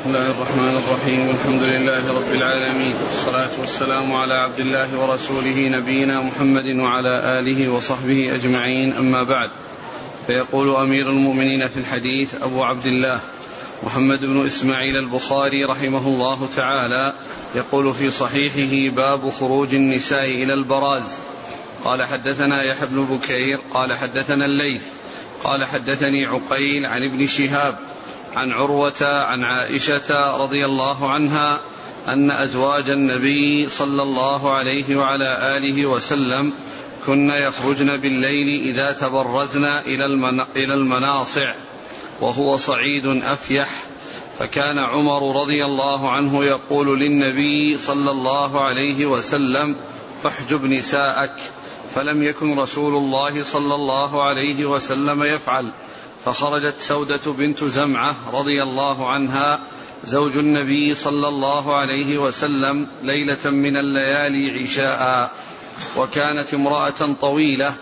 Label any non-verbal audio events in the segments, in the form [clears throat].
بسم الله الرحمن الرحيم الحمد لله رب العالمين والصلاة والسلام على عبد الله ورسوله نبينا محمد وعلى آله وصحبه أجمعين أما بعد فيقول أمير المؤمنين في الحديث أبو عبد الله محمد بن إسماعيل البخاري رحمه الله تعالى يقول في صحيحه باب خروج النساء إلى البراز قال حدثنا يحيى بن بكير قال حدثنا الليث قال حدثني عقيل عن ابن شهاب عن عروة عن عائشة رضي الله عنها أن أزواج النبي صلى الله عليه وعلى آله وسلم كن يخرجن بالليل إذا تبرزن إلى المناصع وهو صعيد أفيح. فكان عمر رضي الله عنه يقول للنبي صلى الله عليه وسلم احجب نساءك. فلم يكن رسول الله صلى الله عليه وسلم يفعل. فخرجت سودة بنت زمعة رضي الله عنها زوج النبي صلى الله عليه وسلم ليلة من الليالي عشاء. وكانت امرأة طويلة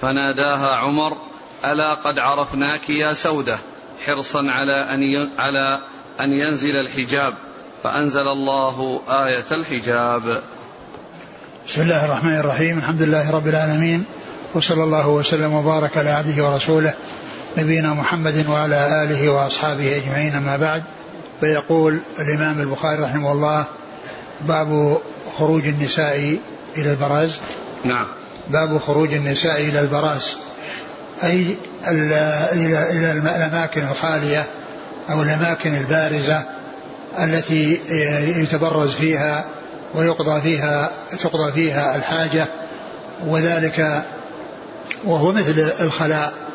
فناداها عمر ألا قد عرفناك يا سودة؟ حرصا على أن على أن ينزل الحجاب. فأنزل الله آية الحجاب. بسم الله الرحمن الرحيم. الحمد لله رب العالمين. وصلى الله وسلم وبارك على عبده ورسوله نبينا محمد وعلى آله وأصحابه أجمعين أما بعد فيقول الإمام البخاري رحمه الله باب خروج النساء إلى البراز. نعم. باب خروج النساء إلى البراز. أي إلى إلى الأماكن الخالية أو الأماكن البارزة التي يتبرز فيها ويقضى فيها تقضى فيها الحاجة وذلك وهو مثل الخلاء.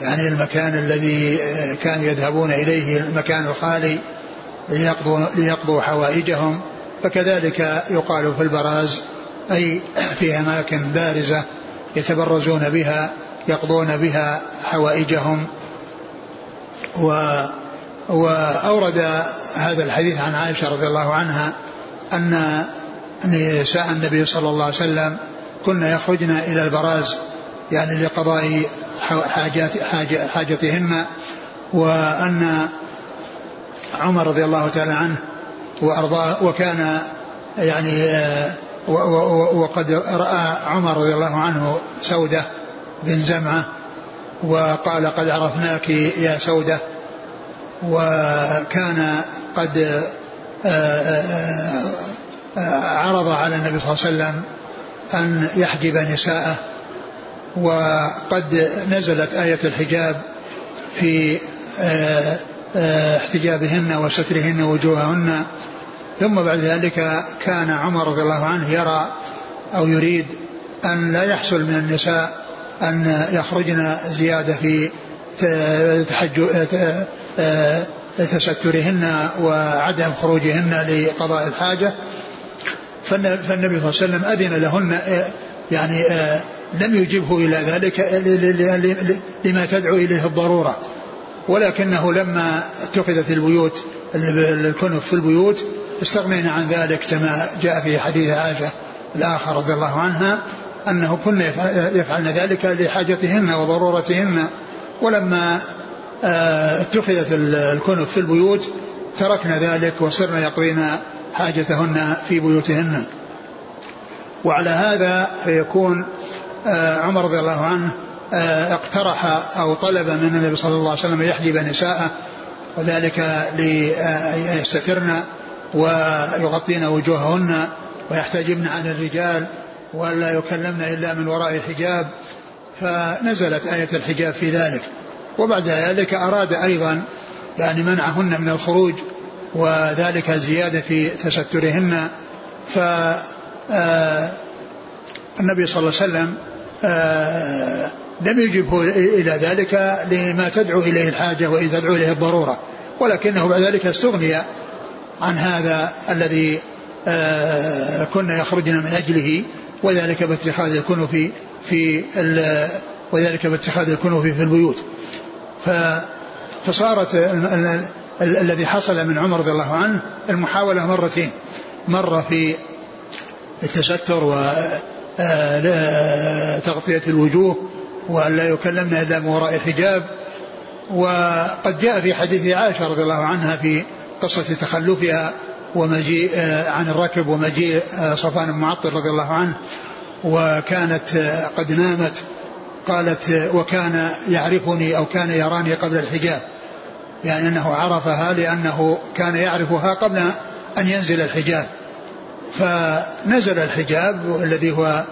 يعني المكان الذي كانوا يذهبون إليه المكان الخالي ليقضوا, ليقضوا حوائجهم. فكذلك يقال في البراز أي في أماكن بارزة يتبرزون بها يقضون بها حوائجهم. و وأورد هذا الحديث عن عائشة رضي الله عنها أن نساء النبي صلى الله عليه وسلم كن يخرجن إلى البراز يعني لقضاء حاجات حاجتهن وأن عمر رضي الله تعالى عنه وأرضاه وكان يعني وقد رأى عمر رضي الله عنه سودة بن زمعة وقال قد عرفناك يا سودة وكان قد عرض على النبي صلى الله عليه وسلم أن يحجب نساءه. وقد نزلت آية الحجاب في احتجابهن وسترهن وجوههن. ثم بعد ذلك كان عمر رضي الله عنه يرى أو يريد أن لا يحصل من النساء أن يخرجن زيادة في تسترهن وعدم خروجهن لقضاء الحاجة. فالنبي صلى الله عليه وسلم أذن لهن يعني لم يجبه إلى ذلك لما تدعو إليه الضرورة. ولكنه لما اتخذت البيوت الكنف في البيوت استغنينا عن ذلك كما جاء في حديث عائشة الآخر رضي الله عنها أنه كنا يفعلن ذلك لحاجتهن وضرورتهن. ولما اتخذت الكنف في البيوت تركنا ذلك وصرنا يقضين حاجتهن في بيوتهن. وعلى هذا فيكون عمر رضي الله عنه اقترح أو طلب من النبي صلى الله عليه وسلم يحجب نساءه وذلك ليستترن ويغطين وجوههن ويحتجبن عن الرجال ولا يكلمن إلا من وراء حجاب فنزلت آية الحجاب في ذلك. وبعد ذلك أراد أيضا يعني منعهن من الخروج وذلك زيادة في تسترهن ف النبي صلى الله عليه وسلم لم يجبه إلى ذلك لما تدعو إليه الحاجة وإذا تدعو إليه الضرورة ولكنه بعد ذلك استغني عن هذا الذي كنا يخرجن من أجله وذلك باتخاذ الكنف في وذلك باتخاذ الكنوف في البيوت. فصارت الذي حصل من عمر رضي الله عنه المحاولة مرتين مرة في التستر وتغطية الوجوه وأن لا يكلمن إلا من وراء حجاب. وقد جاء في حديث عائشة رضي الله عنها في قصة تخلفها ومجيء آه، عن الركب ومجيء آه، صفان بن معطل رضي الله عنه. وكانت آه، قد نامت قالت وكان يعرفني أو كان يراني قبل الحجاب. يعني أنه عرفها لأنه كان يعرفها قبل أن ينزل الحجاب. فنزل الحجاب الذي هو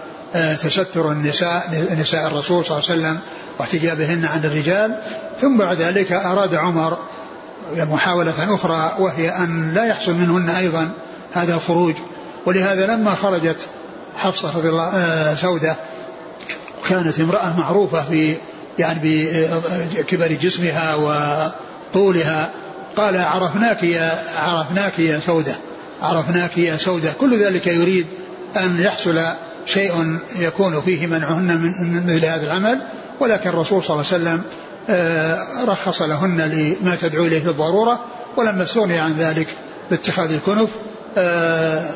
تستر النساء نساء الرسول صلى الله عليه وسلم واحتجابهن عن الرجال. ثم بعد ذلك أراد عمر محاولة أخرى وهي أن لا يحصل منهن أيضا هذا الخروج. ولهذا لما خرجت حفصة رضي الله آه، سودة كانت امرأة معروفة في يعني بكبر جسمها وطولها قال عرفناك يا عرفناك يا سودة. عرفناك يا سودة. كل ذلك يريد أن يحصل شيء يكون فيه منعهن من مثل هذا العمل ولكن الرسول صلى الله عليه وسلم آه، رخص لهن لما تدعو إليه الضروره ولما استغني عن ذلك باتخاذ الكنف. آه،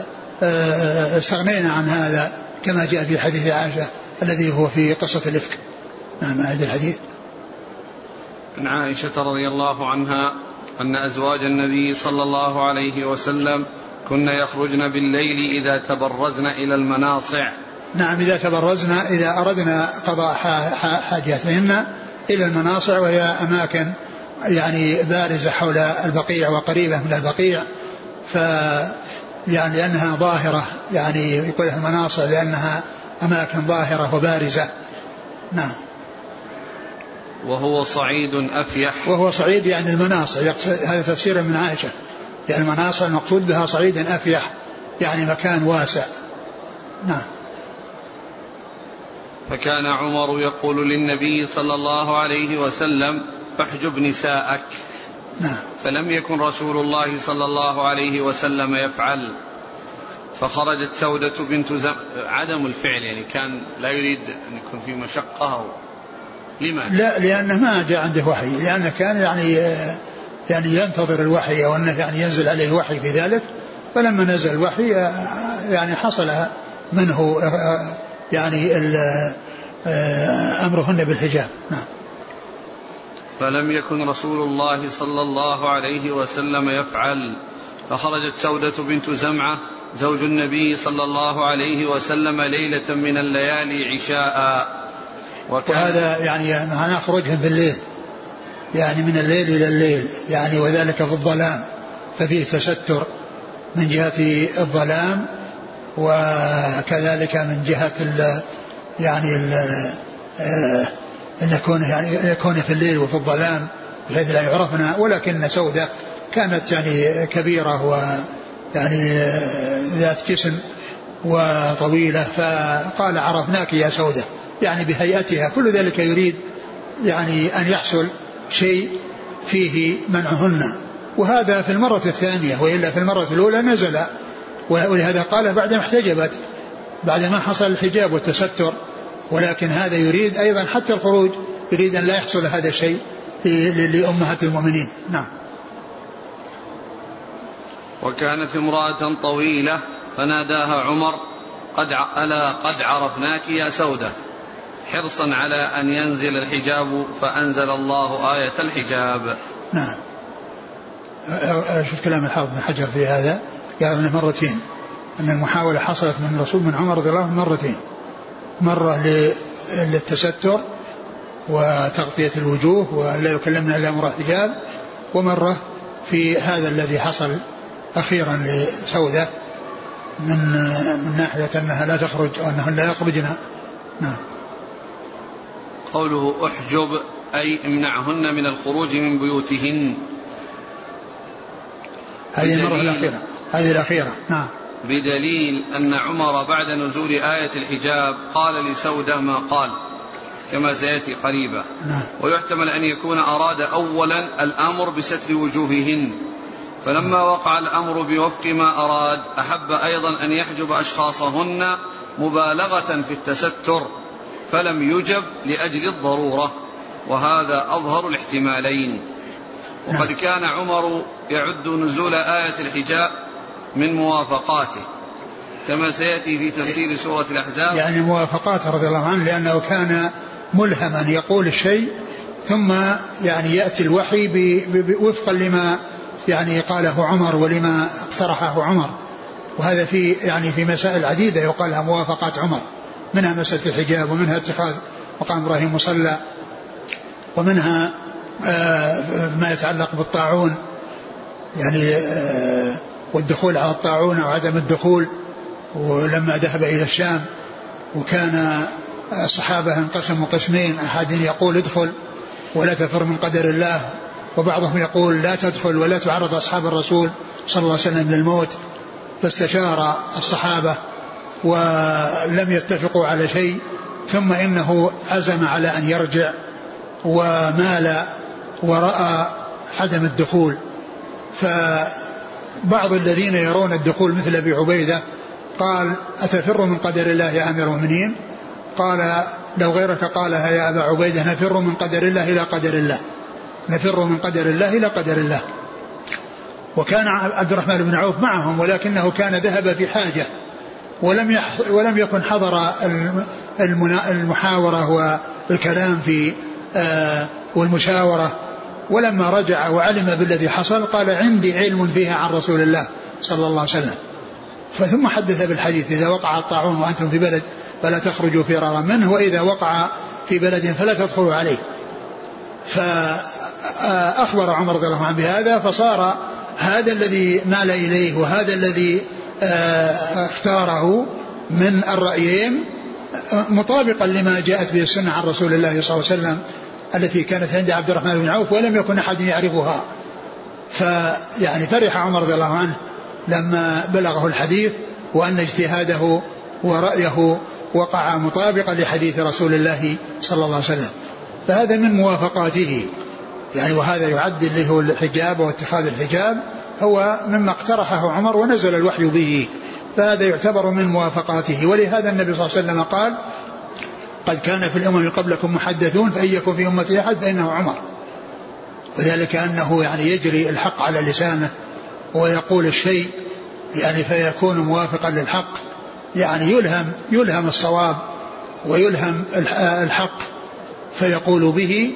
آه، استغنينا عن هذا كما جاء في حديث عائشة الذي هو في قصة الإفك. نعم اعد الحديث. عن عائشة رضي الله عنها أن أزواج النبي صلى الله عليه وسلم كن يخرجن بالليل إذا تبرزن إلى المناصع. نعم إذا تبرزنا إذا أردنا قضاء حاجاتهن إلى المناصع وهي أماكن يعني بارزة حول البقيع وقريبة من البقيع ف يعني لأنها ظاهرة يعني يقول المناصع لأنها أماكن ظاهرة وبارزة. نعم. وهو صعيد أفيح. وهو صعيد يعني المناصع هذا تفسير من عائشة. يعني المناصع المقصود بها صعيد أفيح يعني مكان واسع. نعم. فكان عمر يقول للنبي صلى الله عليه وسلم احجب نساءك. نعم. فلم يكن رسول الله صلى الله عليه وسلم يفعل. فخرجت سودة بنت زم... عدم الفعل يعني كان لا يريد أن يكون في مشقة أو لماذا؟ لا لأنه ما جاء عنده وحي لأنه كان يعني يعني ينتظر الوحي أو أنه يعني ينزل عليه وحي في ذلك فلما نزل الوحي يعني حصل منه يعني آه، أمرهن بالحجاب. نعم. فلم يكن رسول الله صلى الله عليه وسلم يفعل فخرجت سودة بنت زمعة زوج النبي صلى الله عليه وسلم ليلة من الليالي عشاء. وهذا يعني معناه خروجهم في الليل يعني من الليل إلى الليل يعني وذلك في الظلام ففيه تستر من جهة الظلام وكذلك من جهة يعني آه، إن يكون يعني يكون في الليل وفي الظلام بحيث لا يعرفنا ولكن سودة كانت يعني كبيرة و يعني ذات جسم وطويلة فقال عرفناك يا سودة يعني بهيئتها كل ذلك يريد يعني أن يحصل شيء فيه منعهن. وهذا في المرة الثانية وإلا في المرة الأولى نزل ولهذا قال بعد ما احتجبت بعد ما حصل الحجاب والتستر ولكن هذا يريد أيضا حتى الخروج يريد أن لا يحصل هذا الشيء لأمهات المؤمنين. نعم. وكانت امرأة طويلة فناداها عمر قد ألا قد عرفناك يا سودة؟ حرصا على أن ينزل الحجاب فأنزل الله آية الحجاب. نعم. شوف كلام الحافظ بن حجر في هذا. قال إنه مرتين. إن المحاولة حصلت من الرسول من عمر رضي الله عنه مرتين. مرة للتستر وتغطية الوجوه ولا يكلمنا إلا أمر الحجاب ومرة في هذا الذي حصل أخيرا لسودة من من ناحية أنها لا تخرج أو انهن لا يخرجن نعم. قوله احجب أي امنعهن من الخروج من بيوتهن. هذه المرة الأخيرة. هذه الأخيرة. نعم. بدليل أن عمر بعد نزول آية الحجاب قال لسودة ما قال كما سيأتي قريبا. نعم. ويحتمل أن يكون أراد أولا الأمر بستر وجوههن. فلما وقع الأمر بوفق ما أراد أحب أيضا أن يحجب أشخاصهن مبالغة في التستر. فلم يجب لأجل الضرورة وهذا أظهر الاحتمالين. وقد نعم. كان عمر يعد نزول آية الحجاب من موافقاته كما سيأتي في تفسير سورة الأحزاب. يعني موافقاته رضي الله عنه لأنه كان ملهما يقول الشيء ثم يعني يأتي الوحي وفقا لما يعني قاله عمر ولما اقترحه عمر. وهذا في يعني في مسائل عديدة يقال لها موافقات عمر. منها مسألة الحجاب ومنها اتخاذ مقام إبراهيم مصلى ومنها آه، ما يتعلق بالطاعون يعني آه، والدخول على الطاعون أو عدم الدخول. ولما ذهب إلى الشام وكان الصحابة انقسموا قسمين أحد يقول ادخل ولا تفر من قدر الله وبعضهم يقول لا تدخل ولا تعرض أصحاب الرسول صلى الله عليه وسلم للموت. فاستشار الصحابة ولم يتفقوا على شيء ثم إنه عزم على أن يرجع ومال ورأى عدم الدخول. فبعض الذين يرون الدخول مثل أبي عبيدة قال أتفر من قدر الله يا أمير المؤمنين؟ قال لو غيرك قالها يا أبا عبيدة نفر من قدر الله إلى قدر الله. نفر من قدر الله إلى قدر الله. وكان عبد الرحمن بن عوف معهم ولكنه كان ذهب في حاجة. ولم ولم يكن حضر المحاورة والكلام في آه، والمشاورة. ولما رجع وعلم بالذي حصل قال عندي علم فيها عن رسول الله صلى الله عليه وسلم. فثم حدث بالحديث إذا وقع الطاعون وأنتم في بلد فلا تخرجوا فرارا منه وإذا وقع في بلد فلا تدخلوا عليه. فأخبر عمر رضي الله عنه بهذا فصار هذا الذي مال إليه وهذا الذي اختاره من الرأيين مطابقا لما جاءت به السنة عن رسول الله صلى الله عليه وسلم التي كانت عند عبد الرحمن بن عوف ولم يكن أحد يعرفها. فيعني فرح عمر رضي الله عنه لما بلغه الحديث وأن اجتهاده ورأيه وقع مطابقا لحديث رسول الله صلى الله عليه وسلم. فهذا من موافقاته. يعني وهذا يعد اللي هو الحجاب واتخاذ الحجاب. هو مما اقترحه عمر ونزل الوحي به فهذا يعتبر من موافقاته. ولهذا النبي صلى الله عليه وسلم قال قد كان في الأمم قبلكم محدثون فإن يكن في أمتي أحد فإنه عمر. وذلك أنه يعني يجري الحق على لسانه ويقول الشيء يعني فيكون موافقا للحق. يعني يلهم يلهم الصواب ويلهم الحق فيقول به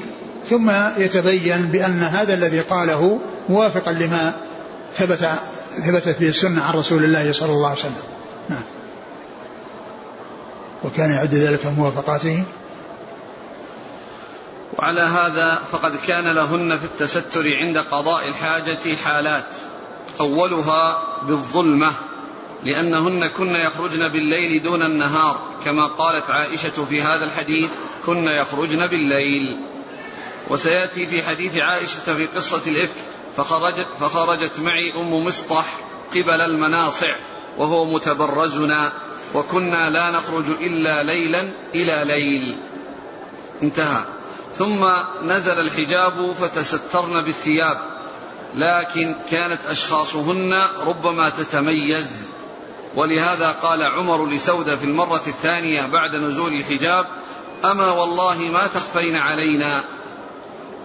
ثم يتبين بأن هذا الذي قاله موافقا لما ثبت ثبتت به السنة عن رسول الله صلى الله عليه وسلم. نعم. وكان يعد ذلك موافقاته. وعلى هذا فقد كان لهن في التستر عند قضاء الحاجة حالات. أولها بالظلمة لأنهن كن يخرجن بالليل دون النهار. كما قالت عائشة في هذا الحديث كن يخرجن بالليل. وسيأتي في حديث عائشة في قصة الإفك فخرجت, فخرجت معي أم مسطح قبل المناصع وهو متبرزنا وكنا لا نخرج إلا ليلا إلى ليل. انتهى. ثم نزل الحجاب فتسترن بالثياب لكن كانت أشخاصهن ربما تتميز. ولهذا قال عمر لسودة في المرة الثانية بعد نزول الحجاب أما والله ما تخفين علينا.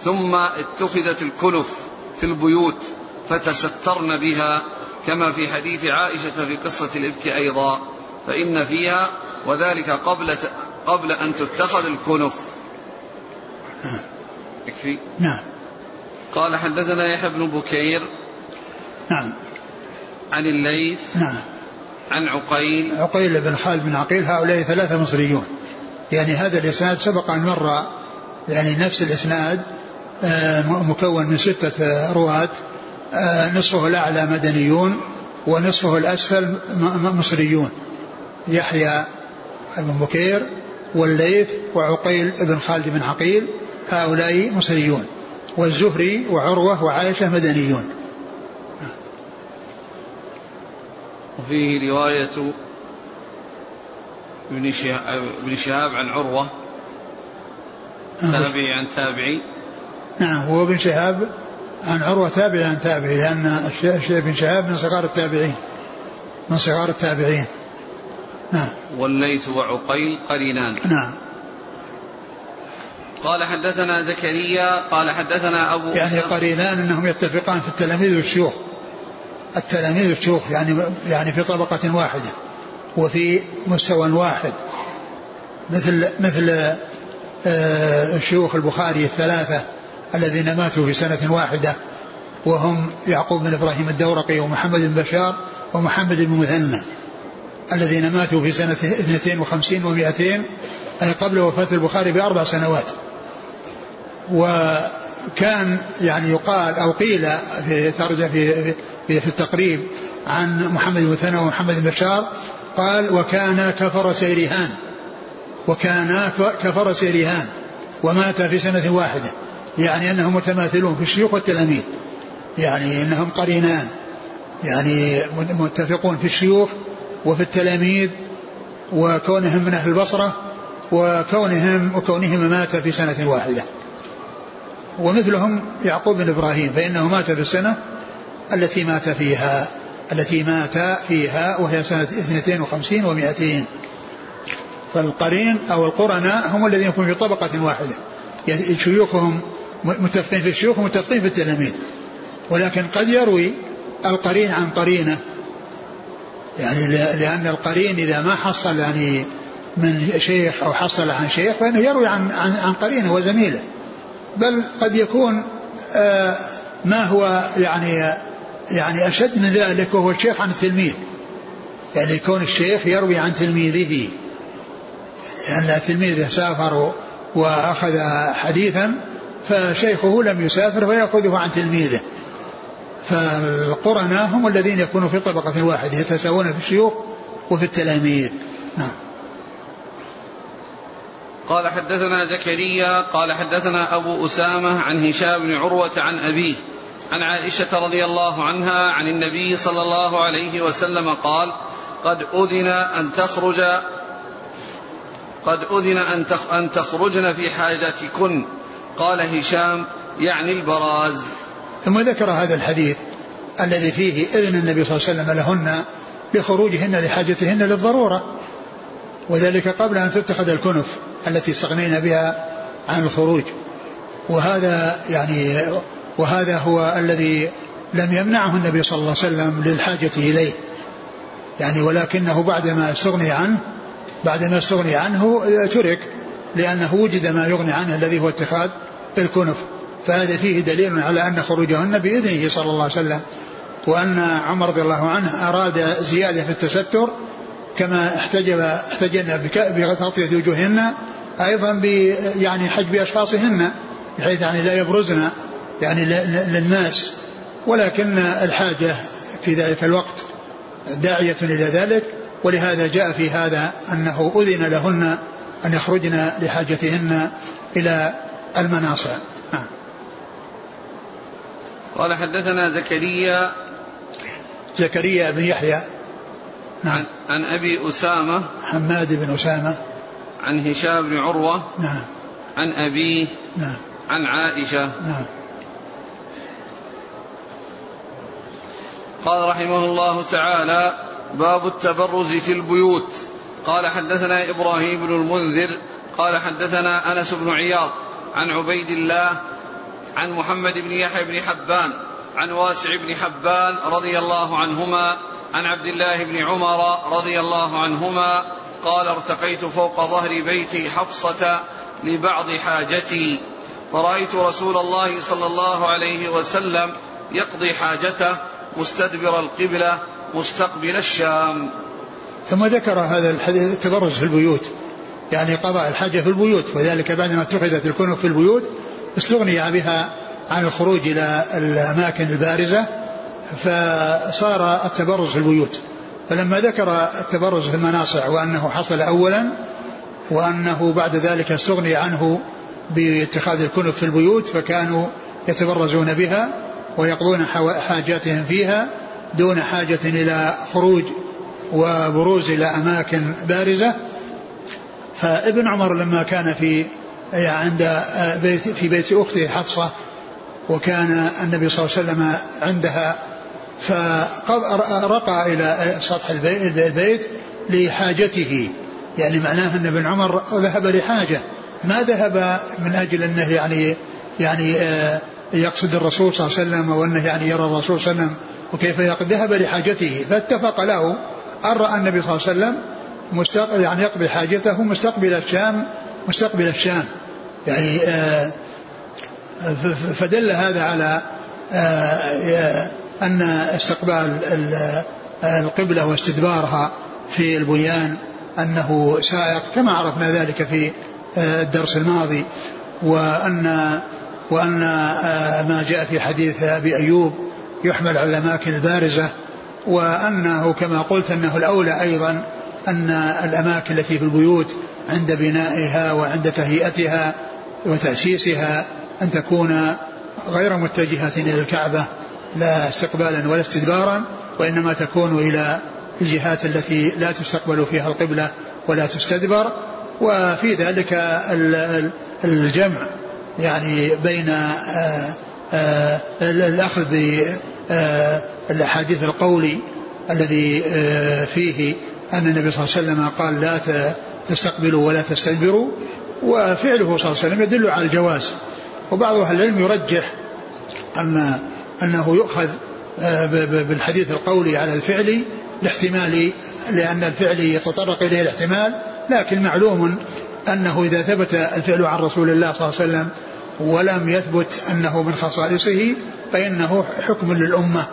ثم اتخذت الكنف. في البيوت فتسترن بها كما في حديث عائشة في قصة الإفك أيضا فإن فيها وذلك قبل قبل أن تتخذ الكنف. يكفي نعم. قال حدثنا يحيى بن بكير نعم. عن الليث نعم. عن عقيل. عقيل بن خالد بن عقيل هؤلاء ثلاثة مصريون. يعني هذا الإسناد سبق أن مر يعني نفس الإسناد مكون من ستة رواة آه، نصفه الأعلى مدنيون ونصفه الأسفل مصريون. يحيى بن بكير والليث وعقيل بن خالد بن عقيل هؤلاء مصريون. والزهري وعروة وعائشة مدنيون. وفيه رواية ابن شهاب عن عروة. تابعي عن تابعي. نعم هو ابن شهاب عن عروة تابعي عن تابعي لأن ابن شهاب من صغار التابعين. من صغار التابعين. نعم. والليث وعقيل قرينان. نعم. قال حدثنا زكريا قال حدثنا أبو يعني قرينان أنهم يتفقان في التلاميذ والشيوخ. التلاميذ والشيوخ يعني يعني في طبقة واحدة وفي مستوى واحد. مثل مثل آه، شيوخ البخاري الثلاثة الذين ماتوا في سنة واحدة وهم يعقوب بن إبراهيم الدورقي ومحمد بن بشار ومحمد بن مثنى. الذين ماتوا في سنة 52 و200 أي قبل وفاة البخاري بأربع سنوات. وكان يعني يقال أو قيل في ترجمة في, في, في التقريب عن محمد بن مثنى ومحمد بن بشار قال وكان كفر سيرهان وكان كفر سيرهان ومات في سنة واحدة. يعني أنهم متماثلون في الشيوخ والتلاميذ. يعني أنهم قرينان. يعني متفقون في الشيوخ وفي التلاميذ وكونهم من أهل البصرة وكونهم وكونهم مات في سنة واحدة. ومثلهم يعقوب بن إبراهيم فإنه مات في السنة التي مات فيها التي مات فيها وهي سنة 52 و200 فالقرين أو القرناء هم الذين يكونون في طبقة واحدة. شيوخهم متفقين في الشيوخ ومتفقين في التلاميذ. ولكن قد يروي القرين عن قرينة. يعني لأن القرين إذا ما حصل يعني من شيخ أو حصل عن شيخ فإنه يروي عن عن, عن قرينة وزميله. بل قد يكون آه ما هو يعني يعني أشد من ذلك وهو الشيخ عن التلميذ. يعني يكون الشيخ يروي عن تلميذه. لأن يعني تلميذه سافر وأخذ حديثا فشيخه لم يسافر فيأخذه عن تلميذه. فالقرناء هم الذين يكونوا في طبقة واحدة يتساوون في الشيوخ وفي التلاميذ. نعم. قال حدثنا زكريا قال حدثنا أبو أسامة عن هشام بن عروة عن أبيه عن عائشة رضي الله عنها عن النبي صلى الله عليه وسلم قال قد أذن أن تخرج قد أذن أن تخرجن في حاجتكن. قال هشام يعني البراز. ثم ذكر هذا الحديث الذي فيه إذن النبي صلى الله عليه وسلم لهن بخروجهن لحاجتهن للضرورة وذلك قبل أن تتخذ الكنف التي استغنينا بها عن الخروج. وهذا يعني وهذا هو الذي لم يمنعه النبي صلى الله عليه وسلم للحاجة إليه. يعني ولكنه بعدما استغني عنه بعدما استغني عنه ترك. لأنه وجد ما يغني عنه الذي هو اتخاذ الكنف. فهذا فيه دليل على أن خروجهن بإذنه صلى الله عليه وسلم وأن عمر رضي الله عنه أراد زيادة في التستر كما احتجب احتجن بتغطية وجوههن أيضا ب يعني حجب أشخاصهن بحيث يعني لا يبرزن يعني للناس. ولكن الحاجة في ذلك الوقت داعية إلى ذلك ولهذا جاء في هذا أنه أذن لهن أن يخرجن لحاجتهن إلى المناصع. نعم. قال حدثنا زكريا. زكريا بن يحيى. نعم. عن, عن أبي أسامة. حماد بن أسامة. عن هشام بن عروة. نعم. عن أبيه نعم. عن عائشة. نعم. قال رحمه الله تعالى باب التبرز في البيوت. قال حدثنا إبراهيم بن المنذر قال حدثنا أنس بن عياض عن عبيد الله عن محمد بن يحيى بن حبان عن واسع بن حبان رضي الله عنهما عن عبد الله بن عمر رضي الله عنهما قال ارتقيت فوق ظهر بيتي حفصة لبعض حاجتي فرأيت رسول الله صلى الله عليه وسلم يقضي حاجته مستدبر القبلة مستقبل الشام. ثم ذكر هذا الحديث التبرج في البيوت. يعني قضاء الحاجة في البيوت وذلك بعدما اتخذت الكنف في البيوت استغني بها عن الخروج إلى الأماكن البارزة فصار التبرز في البيوت. فلما ذكر التبرز في المناصع وأنه حصل أولا وأنه بعد ذلك استغني عنه باتخاذ الكنف في البيوت فكانوا يتبرزون بها ويقضون حاجاتهم فيها دون حاجة إلى خروج وبروز إلى أماكن بارزة. فابن عمر لما كان في عند بيت في بيت أخته حفصة وكان النبي صلى الله عليه وسلم عندها فرقى إلى سطح البيت لحاجته. يعني معناه أن ابن عمر ذهب لحاجة. ما ذهب من أجل أنه يعني يعني آه يقصد الرسول صلى الله عليه وسلم وأنه يعني يرى الرسول صلى الله عليه وسلم وكيف ذهب لحاجته فاتفق له. أن رأى النبي صلى الله عليه وسلم مستقبل يعني يقضي حاجته مستقبل الشام مستقبل الشام. يعني آه فدل هذا على أن استقبال القبلة واستدبارها في البنيان أنه سائق كما عرفنا ذلك في الدرس الماضي. وأن وأن ما جاء في حديث أبي أيوب يحمل على الأماكن البارزة وأنه كما قلت أنه الأولى أيضا أن الأماكن التي في البيوت عند بنائها وعند تهيئتها وتأسيسها أن تكون غير متجهة إلى الكعبة لا استقبالا ولا استدبارا وإنما تكون إلى الجهات التي لا تستقبل فيها القبلة ولا تستدبر. وفي ذلك الجمع يعني بين آه، آه، الأخذ بالأحاديث القولي الذي آه، فيه أن النبي صلى الله عليه وسلم قال لا تستقبلوا ولا تستدبروا وفعله صلى الله عليه وسلم يدل على الجواز. وبعض أهل العلم يرجح أن أنه يؤخذ بالحديث القولي على الفعل لاحتمال لأن الفعل يتطرق إليه الاحتمال لكن معلوم أنه إذا ثبت الفعل عن رسول الله صلى الله عليه وسلم ولم يثبت أنه من خصائصه فإنه حكم للأمة.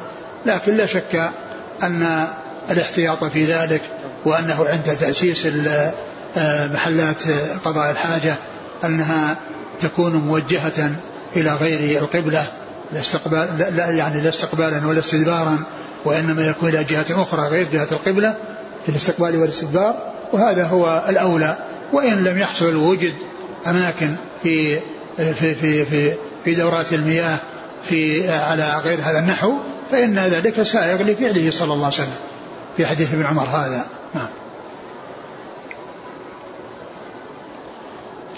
لكن لا شك أن الاحتياط في ذلك وأنه عند تأسيس محلات قضاء الحاجة أنها تكون موجهة إلى غير القبلة لا يعني لا استقبالا ولا استدبارا وإنما يكون إلى جهة أخرى غير جهة القبلة في الاستقبال والاستدبار وهذا هو الأولى. وإن لم يحصل وجد أماكن في في في, في دورات المياه في على غير هذا النحو فإن ذلك سائغ لفعله صلى الله عليه وسلم في حديث ابن عمر هذا. نعم.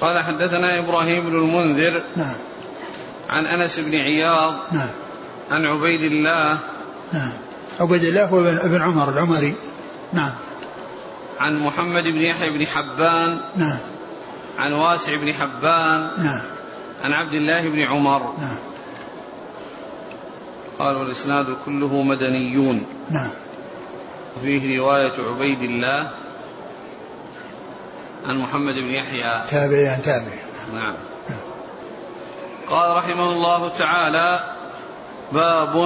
قال حدثنا إبراهيم بن المنذر نعم. عن أنس بن عياض نعم. عن عبيد الله نعم. عبيد الله هو ابن عمر العمري. نعم. عن محمد بن يحيى بن حبان نعم. عن واسع بن حبان نعم. عن عبد الله بن عمر نعم. قال والإسناد كله مدنيون. نعم. وفيه رواية عبيد الله عن محمد بن يحيى. تابعي عن تابعي نعم. قال رحمه الله تعالى باب.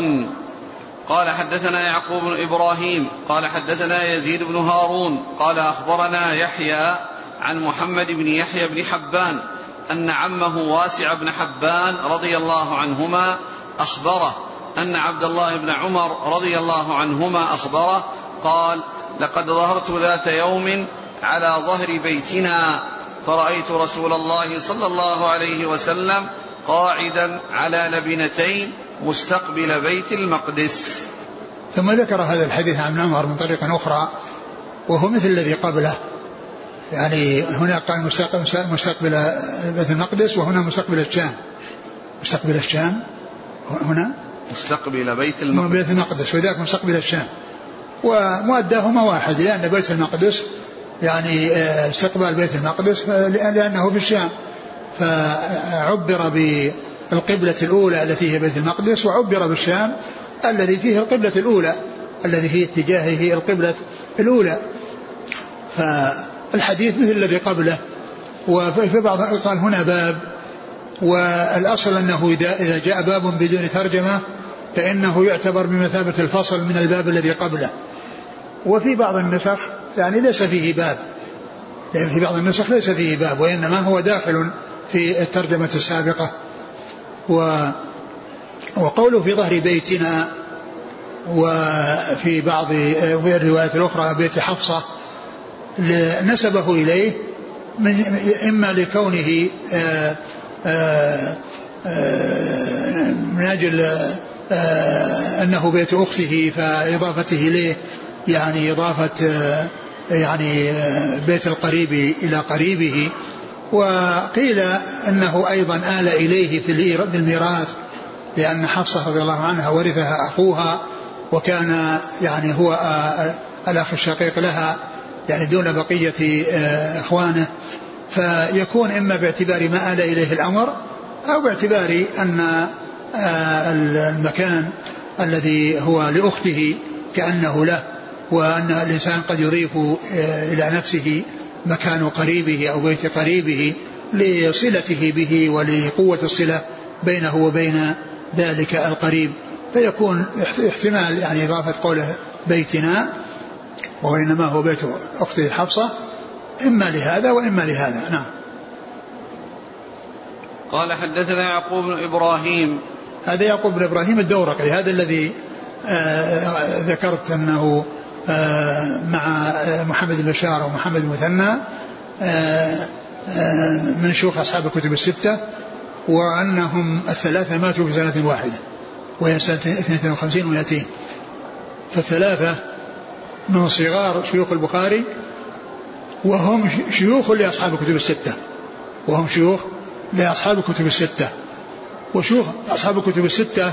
قال حدثنا يعقوب بن إبراهيم. قال حدثنا يزيد بن هارون. قال أخبرنا يحيى عن محمد بن يحيى بن حبان أن عمه واسع بن حبان رضي الله عنهما أخبره أن عبد الله بن عمر رضي الله عنهما أخبره قال لقد ظهرت ذات يوم على ظهر بيتنا فرأيت رسول الله صلى الله عليه وسلم قاعدا على لبنتين مستقبل بيت المقدس. ثم ذكر هذا الحديث عن عمر من طريق أخرى وهو مثل الذي قبله. يعني هنا قال مستقبل بيت المقدس وهنا مستقبل الشام. مستقبل الشام هنا. مستقبل بيت المقدس. بيت المقدس وذاك مستقبل الشام. ومؤداهما واحد لأن بيت المقدس يعني آه، استقبال بيت المقدس لأنه في الشام. فعبر بالقبلة الأولى التي هي بيت المقدس وعبر بالشام الذي فيه القبلة الأولى الذي في اتجاهه القبلة الأولى. فالحديث مثل الذي قبله. وفي بعض قال هنا باب والأصل أنه إذا جاء باب بدون ترجمة فإنه يعتبر بمثابة الفصل من الباب الذي قبله. وفي بعض النسخ يعني ليس فيه باب. لأن في بعض النسخ ليس فيه باب وإنما هو داخل في الترجمة السابقة. و وقوله في ظهر بيتنا وفي بعض في الروايات الأخرى بيت حفصة نسبه إليه من إما لكونه آآ من أجل أنه بيت أخته فإضافته إليه يعني إضافة يعني بيت القريب إلى قريبه. وقيل أنه أيضا آل إليه في الميراث لأن حفصة رضي الله عنها ورثها أخوها وكان يعني هو الأخ الشقيق لها يعني دون بقية إخوانه. فيكون إما باعتبار ما آل إليه الأمر أو باعتبار أن المكان الذي هو لأخته كأنه له وأن الإنسان قد يضيف إلى نفسه مكان قريبه أو بيت قريبه لصلته به ولقوة الصلة بينه وبين ذلك القريب. فيكون احتمال يعني إضافة قوله بيتنا وإنما هو بيت أخته حفصة إما لهذا وإما لهذا. نعم. قال حدثنا يعقوب بن إبراهيم. هذا يعقوب بن إبراهيم الدورقي هذا الذي آه ذكرت أنه آه مع محمد بشار ومحمد المثنى آه آه من شيوخ أصحاب الكتب الستة وأنهم الثلاثة ماتوا في سنة واحدة وهي سنة 52 و200 فالثلاثة من صغار شيوخ البخاري وهم شيوخ لأصحاب الكتب الستة. وهم شيوخ لأصحاب الكتب الستة. وشيوخ أصحاب الكتب الستة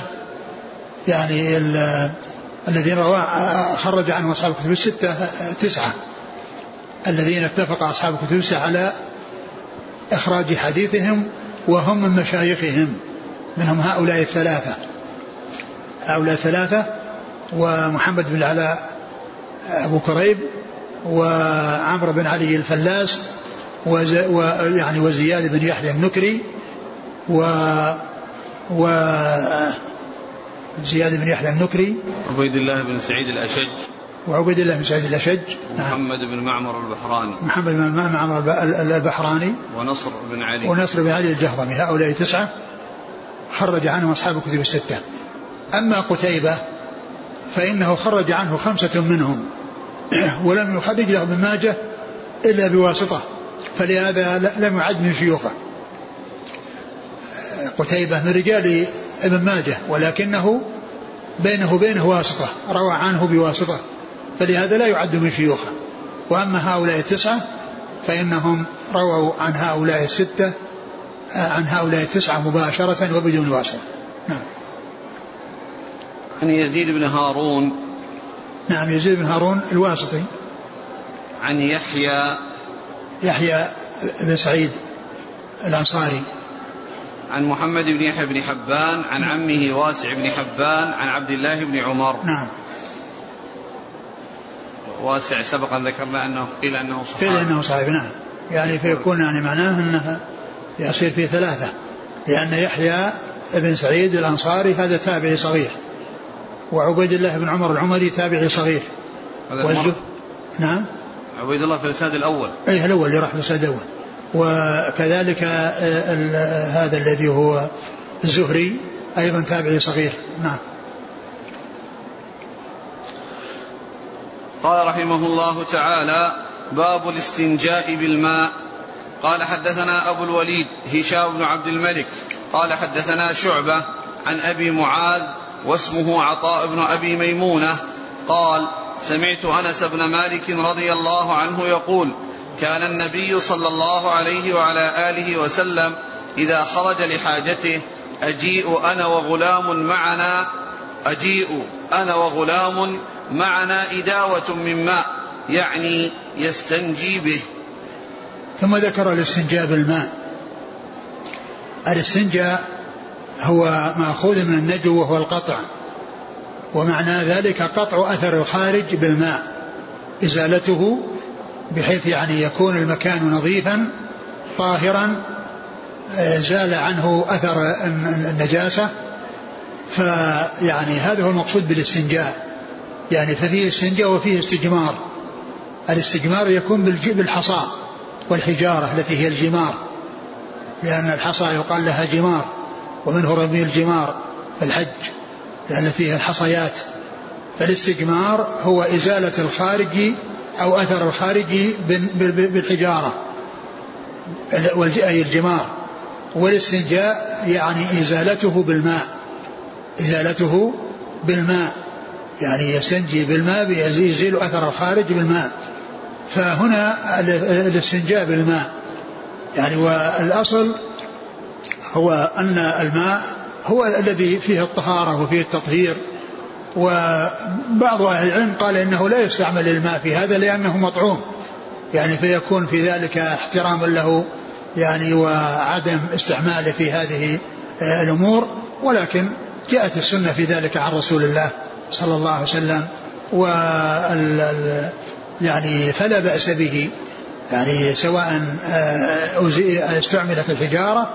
يعني الذين روى خرج عنهم أصحاب الكتب الستة تسعة. الذين اتفق أصحاب الكتب الستة على إخراج حديثهم وهم من مشايخهم. منهم هؤلاء الثلاثة. هؤلاء الثلاثة ومحمد بن العلاء أبو كريب وعمرو بن علي الفلاس ويعني وزياد بن يحيى النكري و و زياد بن يحيى النكري عبيد الله بن سعيد الأشج. وعبيد الله بن سعيد الأشج. محمد بن معمر البحراني. محمد بن معمر البحراني. ونصر بن علي. ونصر بن علي الجهضمي. هؤلاء تسعة خرج عنهم أصحاب الكتب الستة. أما قتيبة فإنه خرج عنه خمسة منهم. [clears throat] ولم يخرج له ابن ماجه إلا بواسطة فلهذا لم يعد من شيوخه. قتيبة من رجال ابن ماجه ولكنه بينه وبينه واسطة روى عنه بواسطة فلهذا لا يعد من شيوخه. وأما هؤلاء التسعة فإنهم رووا عن هؤلاء الستة عن هؤلاء التسعة مباشرة وبدون واسطة. نعم. عن يزيد بن هارون نعم يزيد بن هارون الواسطي. عن يحيى. يحيى بن سعيد الأنصاري. عن محمد بن يحيى بن حبان عن عمه واسع بن حبان عن عبد الله بن عمر. نعم. واسع سبق أن ذكرنا أنه قيل أنه صحابي. قيل أنه صحابي نعم. يعني فيكون يعني معناه أنه يصير في ثلاثة لأن يحيى بن سعيد الأنصاري هذا تابعي صغير. وعبيد الله بن عمر العمري تابعي صغير. والزه... نعم. عبيد الله في الاسناد الأول. اي الأول اللي راح في الاسناد الأول. وكذلك هذا الذي هو الزهري أيضا تابعي صغير. نعم. قال رحمه الله تعالى باب الاستنجاء بالماء. قال حدثنا أبو الوليد هشام بن عبد الملك. قال حدثنا شعبة عن أبي معاذ واسمه عطاء بن أبي ميمونة. قال سمعت أنس بن مالك رضي الله عنه يقول كان النبي صلى الله عليه وعلى آله وسلم إذا خرج لحاجته أجيء أنا وغلام معنا أجيء أنا وغلام معنا إداوة من ماء يعني يستنجي به. ثم ذكر الاستنجاء بالماء. الاستنجاء هو ماخوذ من النجو وهو القطع. ومعنى ذلك قطع أثر الخارج بالماء إزالته بحيث يعني يكون المكان نظيفا طاهرا زال عنه أثر النجاسة. فيعني هذا هو المقصود بالاستنجاء. يعني ففيه استنجاء وفيه استجمار. الاستجمار يكون بالحصى والحجارة التي هي الجمار. لأن الحصى يقال لها جمار. ومنه رمي الجمار في الحج لأن فيه الحصيات. فالاستجمار هو إزالة الخارج أو أثر الخارج بالحجارة أي الجمار. والاستنجاء يعني إزالته بالماء إزالته بالماء. يعني يستنجي بالماء يزيل أثر الخارج بالماء. فهنا الاستنجاء بالماء. يعني والأصل هو أن الماء هو الذي فيه الطهارة وفيه التطهير. وبعض أهل العلم قال إنه لا يستعمل الماء في هذا لأنه مطعوم. يعني فيكون في ذلك احتراما له يعني وعدم استعماله في هذه الأمور. ولكن جاءت السنة في ذلك عن رسول الله صلى الله عليه وسلم. و يعني فلا بأس به. يعني سواء استعملت الحجارة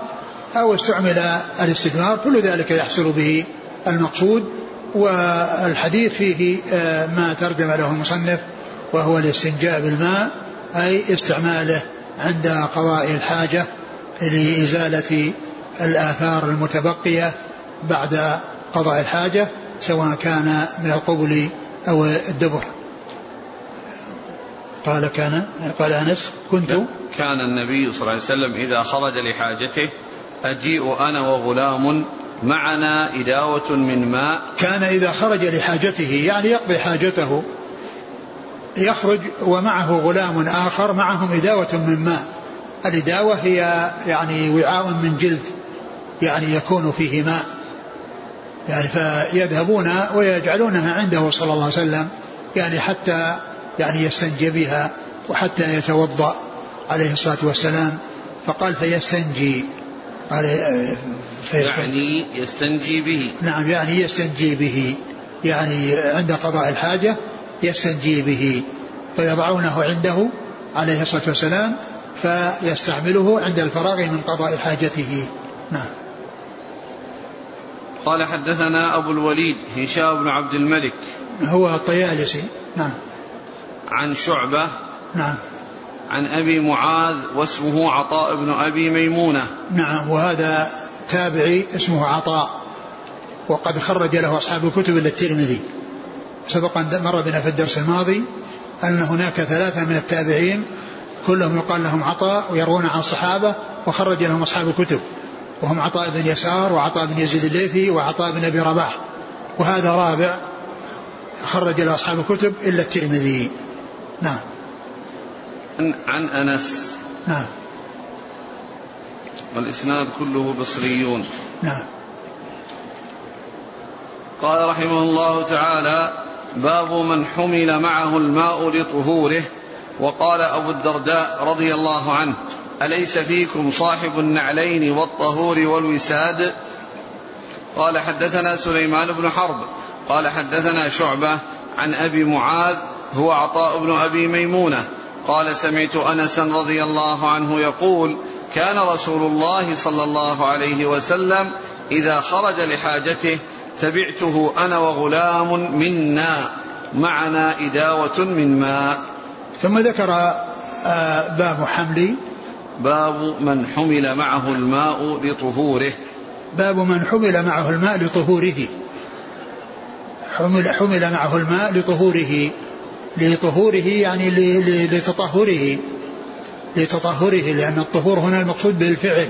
أو استعمل الاستثمار كل ذلك يحصل به المقصود والحديث فيه آه، ما ترجم له المصنف وهو الاستنجاء بالماء أي استعماله عند قضاء الحاجة لإزالة الآثار المتبقية بعد قضاء الحاجة سواء كان من القبل أو الدبر. قال كان قال أنس كنت؟ كان النبي صلى الله عليه وسلم إذا خرج لحاجته أجيء أنا وغلام معنا إداوة من ماء. كان إذا خرج لحاجته يعني يقضي حاجته. يخرج ومعه غلام آخر معهم إداوة من ماء. الإداوة هي يعني وعاء من جلد يعني يكون فيه ماء. يعني فيذهبون ويجعلونها عنده صلى الله عليه وسلم يعني حتى يعني يستنجي بها وحتى يتوضأ عليه الصلاة والسلام. فقال فيستنجي. قال يعني يستنجي به. نعم يعني يستنجي به. يعني عند قضاء الحاجة يستنجي به فيضعونه عنده عليه الصلاة والسلام فيستعمله عند الفراغ من قضاء حاجته. نعم. قال حدثنا أبو الوليد هشام بن عبد الملك. هو الطيالسي. نعم. عن شعبة نعم. عن أبي معاذ واسمه عطاء بن أبي ميمونة. نعم وهذا تابعي اسمه عطاء وقد خرج له أصحاب الكتب إلا الترمذي. سبق أن مر بنا في الدرس الماضي أن هناك ثلاثة من التابعين كلهم يقال لهم عطاء ويروون عن الصحابة وخرج لهم أصحاب الكتب. وهم عطاء بن يسار وعطاء بن يزيد الليثي وعطاء بن أبي رباح. وهذا رابع خرج له أصحاب الكتب إلا الترمذي. نعم. عن أنس. نعم. والإسناد كله بصريون. نعم. قال رحمه الله تعالى باب من حمل معه الماء لطهوره. وقال أبو الدرداء رضي الله عنه أليس فيكم صاحب النعلين والطهور والوساد؟ قال حدثنا سليمان بن حرب. قال حدثنا شعبة عن أبي معاذ هو عطاء بن أبي ميمونة. قال سمعت أنسا رضي الله عنه يقول كان رسول الله صلى الله عليه وسلم إذا خرج لحاجته تبعته أنا وغلام منا معنا إداوة من ماء. ثم ذكر آه، باب حمل. باب من حمل معه الماء لطهوره. باب من حمل معه الماء لطهوره. حمل حمل معه الماء لطهوره. لطهوره يعني لتطهره. لتطهره لأن الطهور هنا المقصود بالفعل.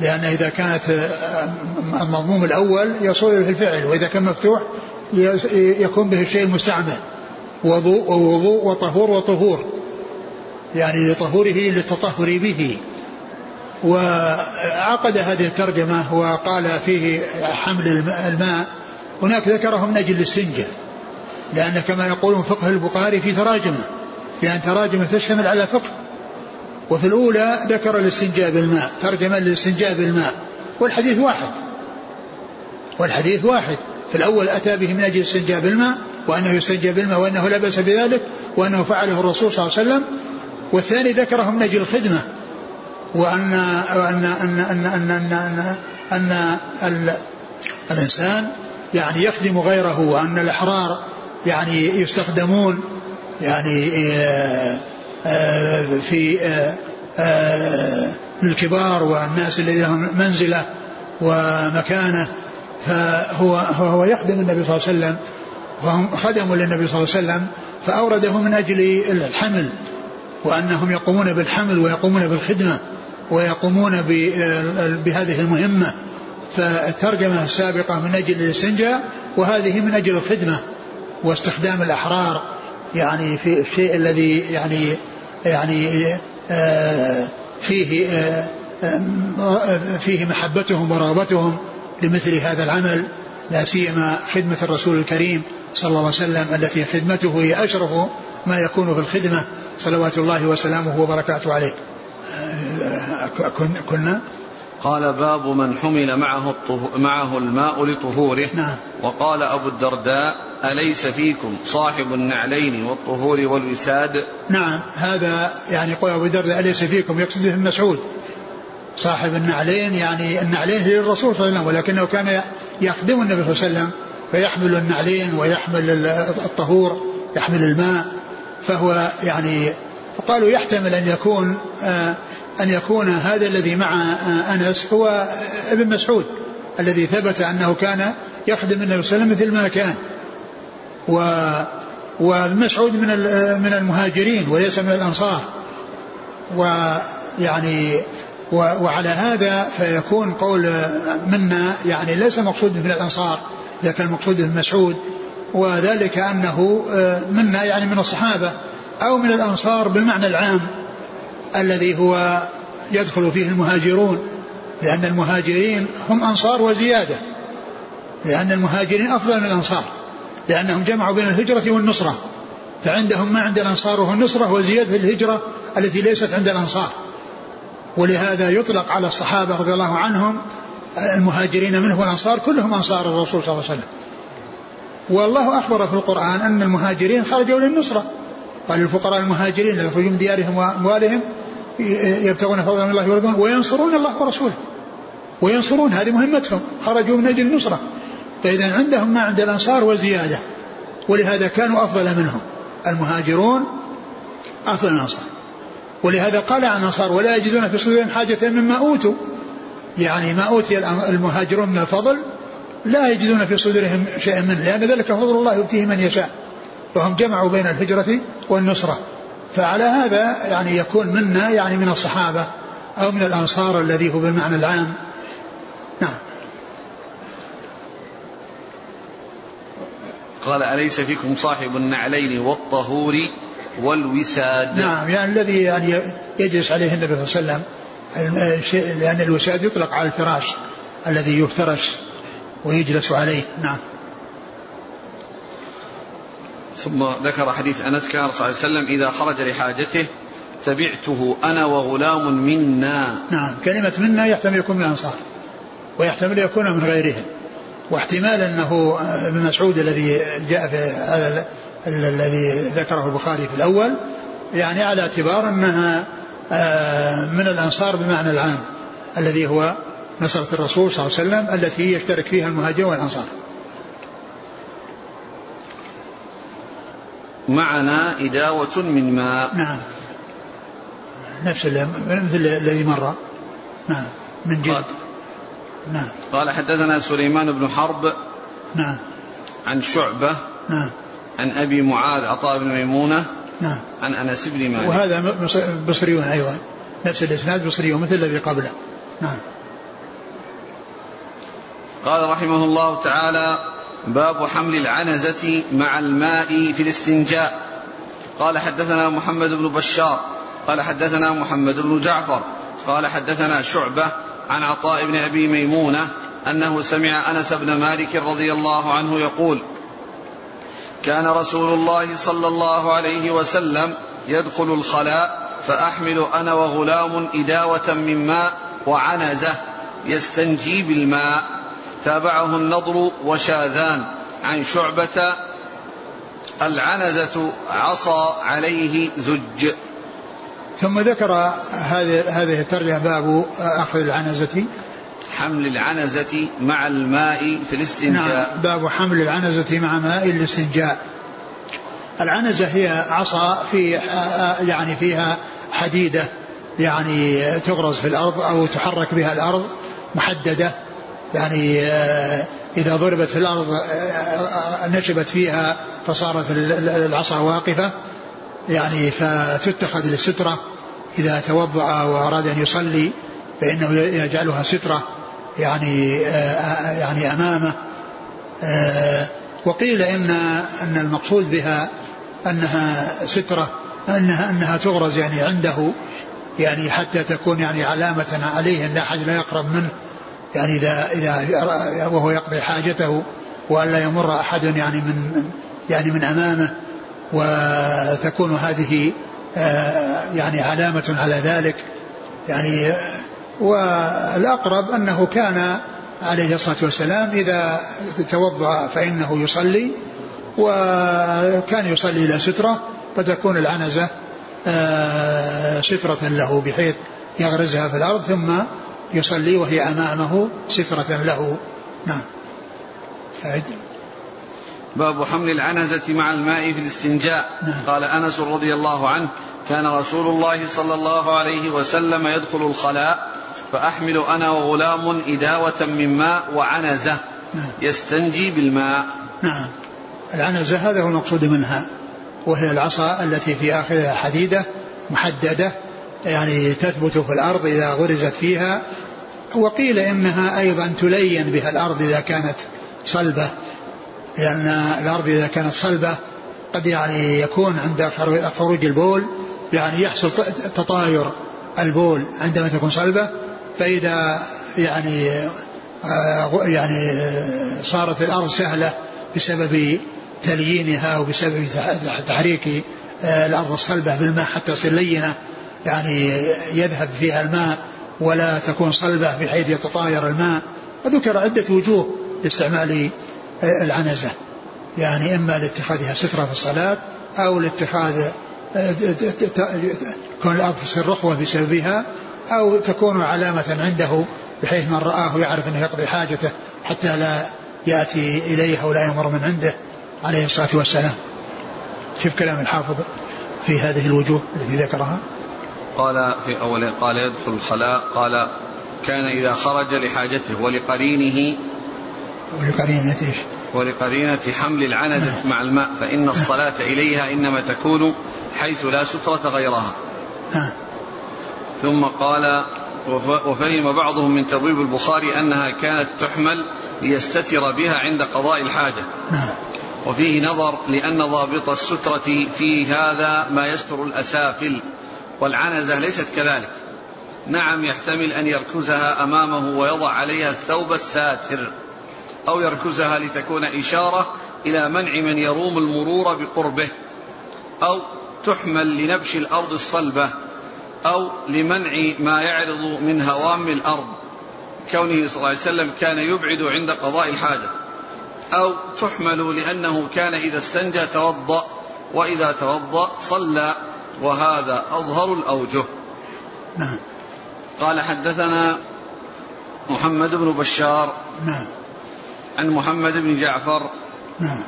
لأن إذا كانت آه، المضموم الأول يصول في الفعل وإذا كان مفتوح يكون به الشيء المستعمل. وضوء ووضوء وطهور وطهور. يعني لطهوره للتطهر به. وعقد هذه الترجمة وقال فيه حمل الماء. هناك ذكره من أجل الاستنجاء لأن كما يقولون فقه البخاري في تراجمة لأن تراجمة تشتمل على فقه. وفي الأولى ذكر الاستنجاء بالماء ترجمة للاستنجاء بالماء والحديث واحد. والحديث واحد. في الأول أتى به من أجل الاستنجاء بالماء وأنه يستنجى بالماء وأنه لا بأس بذلك وأنه فعله الرسول صلى الله عليه وسلم. والثاني ذكره من أجل الخدمة. وأن أن أن أن أن أن, أن, أن, أن الإنسان يعني يخدم غيره وأن الأحرار يعني يستخدمون يعني آه، آه، في آه، الكبار والناس الذين لهم منزلة ومكانة. فهو هو يخدم النبي صلى الله عليه وسلم فهم خدموا للنبي صلى الله عليه وسلم فأورده من أجل الحمل وأنهم يقومون بالحمل ويقومون بالخدمة ويقومون بهذه المهمة. فالترجمة السابقة من أجل الاستنجاء وهذه من أجل الخدمة. واستخدام الأحرار يعني في الشيء الذي يعني يعني آه، فيه آه، فيه محبتهم ورغبتهم لمثل هذا العمل لا سيما خدمة الرسول الكريم صلى الله عليه وسلم التي خدمته هي أشرف ما يكون في الخدمة صلوات الله وسلامه وبركاته عليه. كنا قال باب من حمل معه معه الماء لطهوره. نعم. وقال أبو الدرداء أليس فيكم صاحب النعلين والطهور والوساد؟ نعم. هذا يعني قول أبو الدرداء أليس فيكم؟ يقصد ابن مسعود صاحب النعلين يعني النعلين هي للرسول صلى الله عليه وسلم ولكنه كان يخدم النبي صلى الله عليه وسلم فيحمل النعلين ويحمل الطهور يحمل الماء فهو يعني فقالوا يحتمل أن يكون آه أن يكون هذا الذي مع آه أنس هو ابن مسعود الذي ثبت أنه كان يخدم النبي صلى الله عليه وسلم مثل ما كان. و ومسعود من من المهاجرين وليس من الأنصار. ويعني وعلى هذا فيكون قول منا يعني ليس مقصود من الأنصار إذا كان مقصود من مسعود. وذلك أنه منا يعني من الصحابة. أو من الأنصار بالمعنى العام الذي هو يدخل فيه المهاجرون لأن المهاجرين هم أنصار وزيادة لأن المهاجرين أفضل من الأنصار لأنهم جمعوا بين الهجرة والنصرة فعندهم ما عند الأنصار وهو النصرة وزيادة الهجرة التي ليست عند الأنصار. ولهذا يطلق على الصحابة رضي الله عنهم المهاجرين منه والأنصار كلهم أنصار الرسول صلى الله عليه وسلم. والله أخبر في القرآن أن المهاجرين خرجوا للنصرة. قال الفقراء المهاجرين يخرجون من ديارهم وأموالهم يبتغون فضلا من الله ورضوانه وينصرون الله ورسوله. وينصرون هذه مهمتهم. خرجوا من أجل النصرة. فإذا عندهم ما عند الأنصار وزيادة. ولهذا كانوا أفضل منهم. المهاجرون أفضل من الأنصار. ولهذا قال عن الأنصار ولا يجدون في صدورهم حاجة مما أوتوا. يعني ما أوتي المهاجرون من الفضل لا يجدون في صدورهم شيئا منه لأن ذلك فضل الله يؤتيه من يشاء. وهم جمعوا بين الهجرة والنصرة. فعلى هذا يعني يكون منا يعني من الصحابة أو من الأنصار الذي هو بالمعنى العام. نعم. قال أليس فيكم صاحب النعلين والطهور والوساد؟ نعم يعني الذي يعني يجلس عليه النبي صلى الله عليه وسلم. لأن الوساد يطلق على الفراش الذي يفترش ويجلس عليه. نعم. ثم ذكر حديث أنس كان صلى الله عليه وسلم إذا خرج لحاجته تبعته أنا وغلام منا نعم كلمة منا يحتمل يكون من الأنصار ويحتمل يكون من غيرهم واحتمال أنه ابن مسعود الذي جاء في هذا الذي ذكره البخاري في الأول يعني على اعتبار أنها آه، من الأنصار بمعنى العام الذي هو نصرة الرسول صلى الله عليه وسلم التي يشترك فيها المهاجرون والأنصار. معنا إداوة من ماء. نعم. نفس مثل الذي مر. نعم. من جلد. نعم. قال حدثنا سليمان بن حرب. نعم. عن شعبة. نعم. عن أبي معاذ عطاء بن ميمونة. نعم. عن أنس بن مالك. وهذا بصريون أيضا. نفس الإسناد بصريون مثل الذي قبله. نعم. قال رحمه الله تعالى باب حمل العنزة مع الماء في الاستنجاء. قال حدثنا محمد بن بشار قال حدثنا محمد بن جعفر قال حدثنا شعبة عن عطاء بن أبي ميمونة أنه سمع أنس بن مالك رضي الله عنه يقول كان رسول الله صلى الله عليه وسلم يدخل الخلاء فأحمل أنا وغلام إداوة من ماء وعنزة يستنجي بالماء. تابعه النضر وشاذان عن شعبة العنزة عصى عليه زج. ثم ذكر هذه هذه الترجمة باب أخذ العنزة. حمل العنزة مع الماء في الاستنجاء. نعم باب حمل العنزة مع ماء الاستنجاء العنزة هي عصا في يعني فيها حديدة يعني تغرز في الأرض أو تحرك بها الأرض محددة. يعني إذا ضربت في الأرض نشبت فيها فصارت العصا واقفة يعني فتتخذ للسترة. إذا توضأ وأراد أن يصلي فإنه يجعلها سترة يعني آه يعني أمامه. آه وقيل إن أن المقصود بها أنها سترة أنها أنها تغرز يعني عنده يعني حتى تكون يعني علامة عليه أن أحد لا يقرب منه. يعني إذا إذا وهو يقضي حاجته وألا يمر أحد يعني من يعني من أمامه وتكون هذه آه، يعني علامة على ذلك يعني والأقرب أنه كان عليه الصلاة والسلام إذا توضأ فإنه يصلي وكان يصلي إلى سترة فتكون العنزة آه، سترة له بحيث يغرزها في الأرض ثم يصلي وهي أمامه سترة له. نعم. أعد. باب حمل العنزة مع الماء في الاستنجاء. نعم. قال أنس رضي الله عنه كان رسول الله صلى الله عليه وسلم يدخل الخلاء فأحمل أنا وغلام إداوة من ماء وعنزة نعم. يستنجي بالماء. نعم. العنزة هذا هو المقصود منها وهي العصا التي في آخرها حديدة محددة يعني تثبت في الأرض إذا غرزت فيها وقيل إنها أيضا تلين بها الأرض إذا كانت صلبة لأن الأرض إذا كانت صلبة قد يعني يكون عند خروج البول يعني يحصل تطاير البول عندما تكون صلبة فإذا يعني آه، يعني صارت الأرض سهلة بسبب تليينها وبسبب تحريك آه، الأرض الصلبة بالماء حتى تصير لينة يعني يذهب فيها الماء ولا تكون صلبة بحيث يتطاير الماء. وذكر عدة وجوه لاستعمال آه، العنزة. يعني إما لاتخاذها سترة في الصلاة أو لاتخاذ كون الأرض تصير رخوة بسببها أو تكون علامة عنده بحيث من رآه يعرف أنه يقضي حاجته حتى لا يأتي إليه أو لا يمر من عنده. عليه الصلاة والسلام. شوف كلام الحافظ في هذه الوجوه التي ذكرها. قال في أول قال يدخل الخلاء قال كان إذا خرج لحاجته ولقرينه ولقرينة إيش؟ ولقرينة حمل العنزة نعم. مع الماء فإن الصلاة إليها إنما تكون حيث لا سترة غيرها نعم. ثم قال وفهم بعضهم من تبويب البخاري أنها كانت تحمل ليستتر بها عند قضاء الحاجة نعم. وفيه نظر لأن ضابط السترة في هذا ما يستر الأسافل والعنزة ليست كذلك. نعم يحتمل أن يركزها أمامه ويضع عليها الثوب الساتر أو يركزها لتكون إشارة إلى منع من يروم المرور بقربه أو تحمل لنبش الأرض الصلبة أو لمنع ما يعرض من هوام الأرض. كونه صلى الله عليه وسلم كان يبعد عند قضاء الحاجة. أو تحمل لأنه كان إذا استنجى توضأ وإذا توضأ صلى. وهذا أظهر الأوجه. نعم. قال حدثنا محمد بن بشار نعم. عن محمد بن جعفر نعم.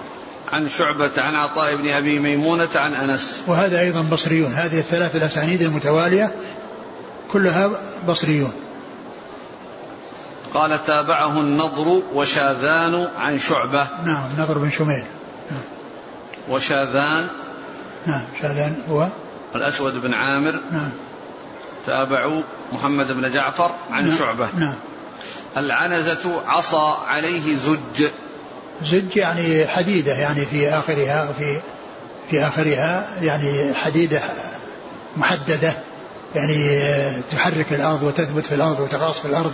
عن شعبة عن عطاء بن أبي ميمونة عن أنس. وهذا أيضا بصريون. هذه الثلاث الأسانيد المتوالية كلها بصريون. قال تابعه النضر وشاذان عن شعبة. نعم النضر بن شميل. نعم. وشاذان. نعم شاذان هو الأسود بن عامر. نعم. تابعوا محمد بن جعفر عن نعم. شعبة. نعم. العنزة عصا عليه زج. زج يعني حديدة يعني في آخرها في في آخرها يعني حديدة محددة. يعني تحرك الأرض وتثبت في الأرض وتغاص في الأرض.